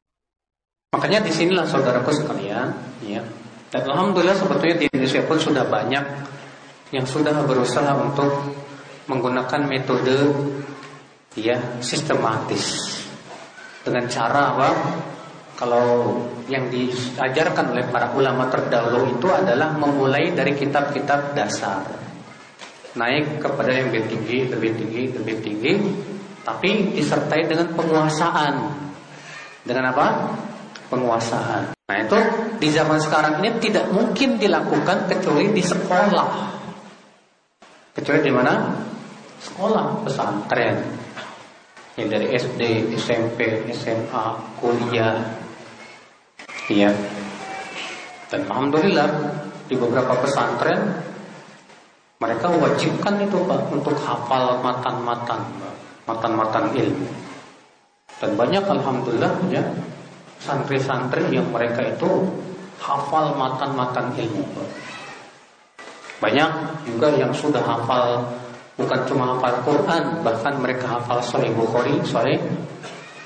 Makanya di sinilah saudaraku sekalian, ya. Dan alhamdulillah sebetulnya di Indonesia pun sudah banyak yang sudah berusaha untuk menggunakan metode ya sistematis dengan cara apa? Kalau yang diajarkan oleh para ulama terdahulu itu adalah memulai dari kitab-kitab dasar, naik kepada yang lebih tinggi, lebih tinggi, lebih tinggi, tapi disertai dengan penguasaan. Dengan apa? Penguasaan. Nah itu di zaman sekarang ini tidak mungkin dilakukan kecuali di sekolah. Kecuali di mana? Sekolah pesantren. Yang dari SD, SMP, SMA, kuliah. Iya. Dan alhamdulillah di beberapa pesantren Mereka wajibkan itu Pak untuk hafal matan-matan, matan-matan ilmu. Dan banyak alhamdulillah ya santri-santri yang mereka itu hafal matan-matan ilmu. Banyak juga yang sudah hafal bukan cuma hafal Quran, bahkan mereka hafal Sahih Bukhari, Sahih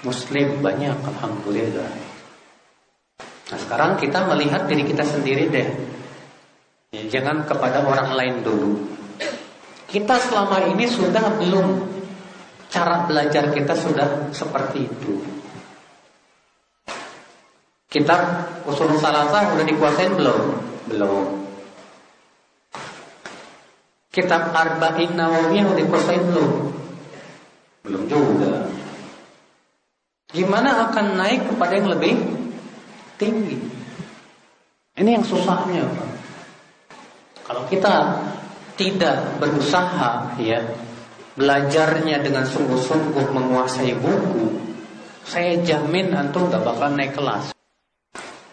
Muslim banyak alhamdulillah. Nah, sekarang kita melihat diri kita sendiri deh. Ya, jangan kepada orang lain dulu. Kita selama ini sudah belum cara belajar kita sudah seperti itu. Kitab usul salasa sudah dikuasain belum? Belum. Kitab Arba'in Nawawiyah sudah dikuasain belum? Belum juga. Gimana akan naik kepada yang lebih tinggi? Ini yang susahnya. Kalau kita tidak berusaha ya belajarnya dengan sungguh-sungguh menguasai buku, saya jamin antum gak bakal naik kelas.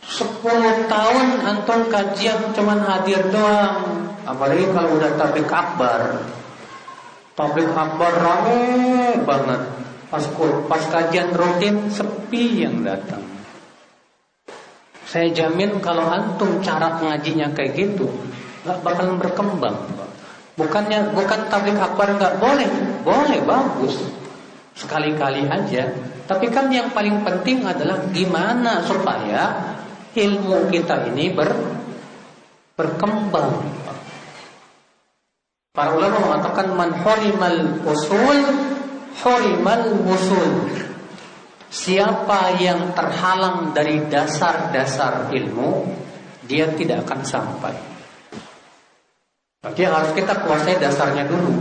10 tahun antum kajian cuman hadir doang. Apalagi kalau udah tablik akbar. Tablik akbar rame banget. Pas, pas kajian rutin sepi yang datang. Saya jamin kalau antum cara ngajinya kayak gitu, nggak bakalan berkembang. Bukannya bukan tablik akbar nggak boleh, boleh bagus sekali-kali aja. Tapi kan yang paling penting adalah gimana supaya ilmu kita ini ber, berkembang. Para ulama mengatakan man hurimal usul hurimal usul. Siapa yang terhalang dari dasar-dasar ilmu, dia tidak akan sampai. Berarti harus kita kuasai dasarnya dulu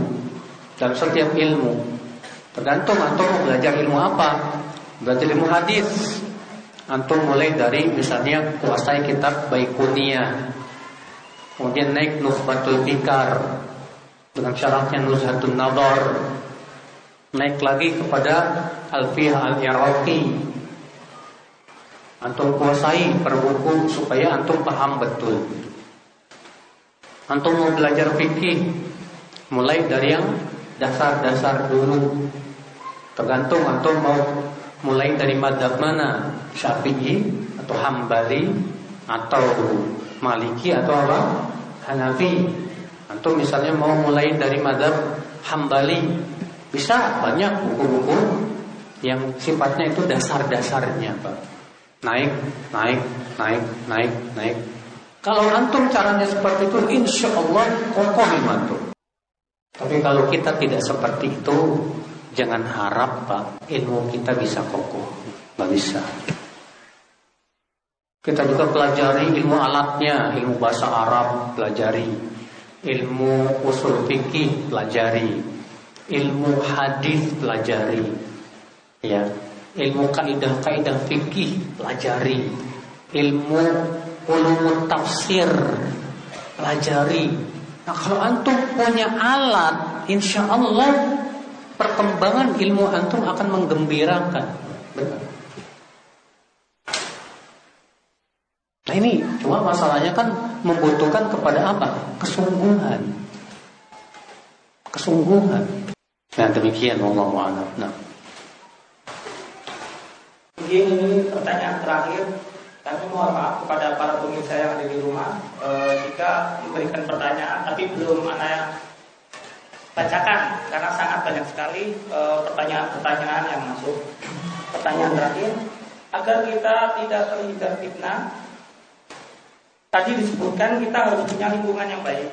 dalam setiap ilmu. Tergantung antum belajar ilmu apa. Belajar ilmu hadis. Antum mulai dari misalnya kuasai kitab Baikunia. Kemudian naik Nukhbatul Fikar dengan syaratnya Nuzhatun Nadar. Naik lagi kepada Alfiyah Al-Iraqi. Antum kuasai per buku supaya antum paham betul. Antum mau belajar fikih mulai dari yang dasar-dasar dulu. Tergantung antum mau mulai dari madhab mana, Syafi'i atau Hambali atau Maliki atau apa? Hanafi. Antum misalnya mau mulai dari madhab Hambali, bisa banyak buku-buku yang sifatnya itu dasar-dasarnya, Pak. Naik, naik, naik, naik, naik, kalau antum caranya seperti itu, insya Allah kokoh antum. Tapi kalau kita tidak seperti itu, jangan harap pak ilmu kita bisa kokoh, nggak bisa. Kita juga pelajari ilmu alatnya, ilmu bahasa Arab pelajari, ilmu usul fikih pelajari, ilmu hadis pelajari, ya, ilmu kaidah-kaidah fikih pelajari, ilmu ulumut tafsir pelajari. Nah kalau antum punya alat, insya Allah perkembangan ilmu antum akan menggembirakan. Benar. Nah ini cuma masalahnya kan membutuhkan kepada apa? Kesungguhan. Kesungguhan. Nah demikian Allah a'lam. Nah. Ini pertanyaan terakhir kami mohon maaf kepada para pemirsa yang ada di rumah e, jika memberikan pertanyaan tapi belum mana bacakan karena sangat banyak sekali eh, pertanyaan-pertanyaan yang masuk. Pertanyaan terakhir, agar kita tidak terhindar fitnah, tadi disebutkan kita harus punya lingkungan yang baik.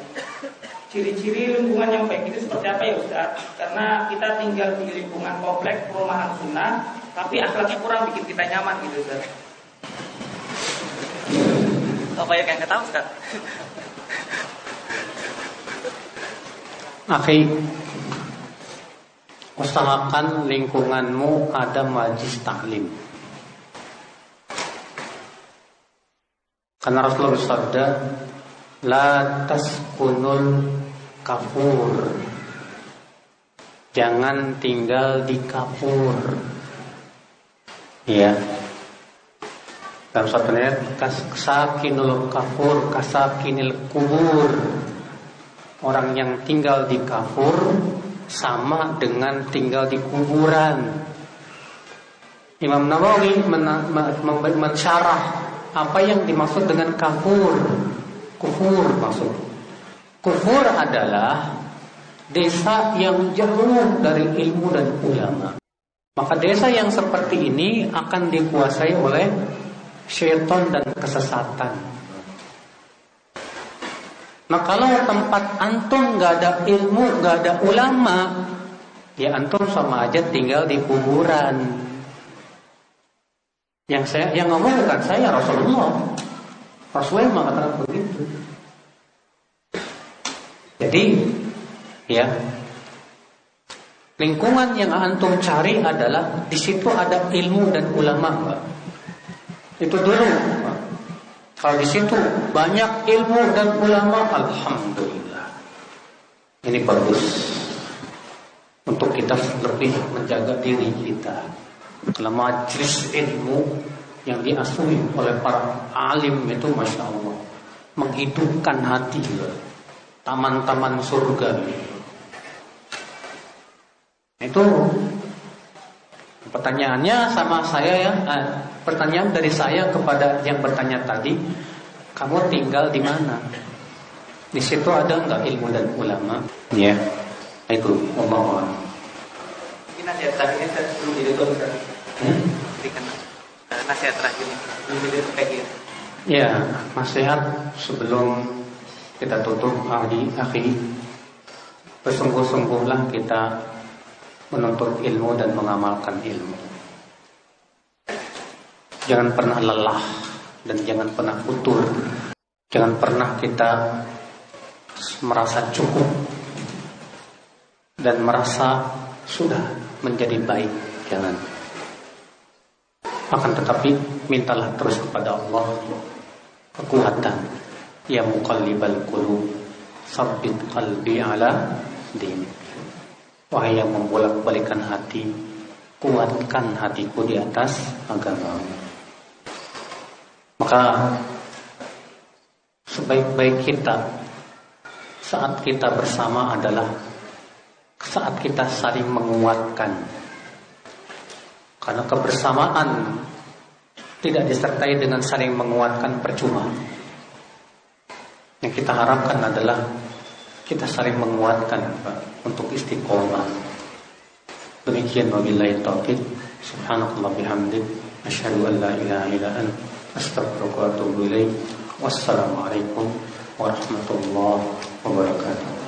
Ciri-ciri lingkungan yang baik itu seperti apa ya Ustaz? Karena kita tinggal di lingkungan kompleks perumahan sunnah, tapi akhlaknya kurang bikin kita nyaman gitu Ustaz. Oh banyak yang ketahui Ustaz. Akhi, usahakan lingkunganmu ada majlis taklim. Karena Rasulullah bersabda, La taskunul kafur. Jangan tinggal di kapur. Ya, dalam satu ayat kasakinul kafur kasakinil kubur orang yang tinggal di kafur sama dengan tinggal di kuburan. Imam Nawawi mensyarah apa yang dimaksud dengan kafur. Kufur maksud. Kufur adalah desa yang jauh dari ilmu dan ulama. Maka desa yang seperti ini akan dikuasai oleh syaitan dan kesesatan. Nah kalau tempat antum nggak ada ilmu, nggak ada ulama, ya antum sama aja tinggal di kuburan. Yang saya yang ngomong bukan saya Rasulullah. Rasulullah mengatakan begitu. Jadi ya lingkungan yang antum cari adalah di situ ada ilmu dan ulama. Itu dulu. Kalau di situ banyak ilmu dan ulama, alhamdulillah. Ini bagus untuk kita lebih menjaga diri kita. Kalau majlis ilmu yang diasuhi oleh para alim itu masya Allah menghidupkan hati taman-taman surga itu pertanyaannya sama saya ya eh, pertanyaan dari saya kepada yang bertanya tadi, kamu tinggal di mana? Di situ ada nggak ilmu dan ulama? Ya, itu Allah. Mungkin nasihat terakhir sebelum ditutup hmm? Berikan nasihat terakhir sebelum ditutup kayak gitu. Ya, nasihat sebelum kita tutup ahli akhi bersungguh-sungguhlah kita menuntut ilmu dan mengamalkan ilmu. Jangan pernah lelah dan jangan pernah futur. Jangan pernah kita merasa cukup dan merasa sudah menjadi baik. Jangan. Akan tetapi mintalah terus kepada Allah kekuatan. Ya muqallibal qulub, sabbit qalbi ala din. Wahai yang membolak-balikan hati, kuatkan hatiku di atas agamamu. Maka sebaik-baik kita saat kita bersama adalah saat kita saling menguatkan. Karena kebersamaan tidak disertai dengan saling menguatkan percuma. Yang kita harapkan adalah kita saling menguatkan Pak, untuk istiqomah. Demikian wabillahi taufiq. Subhanakallah bihamdik. Asyhadu an la ilaha illa anta Astagfirullahaladzim Wassalamualaikum warahmatullahi wabarakatuh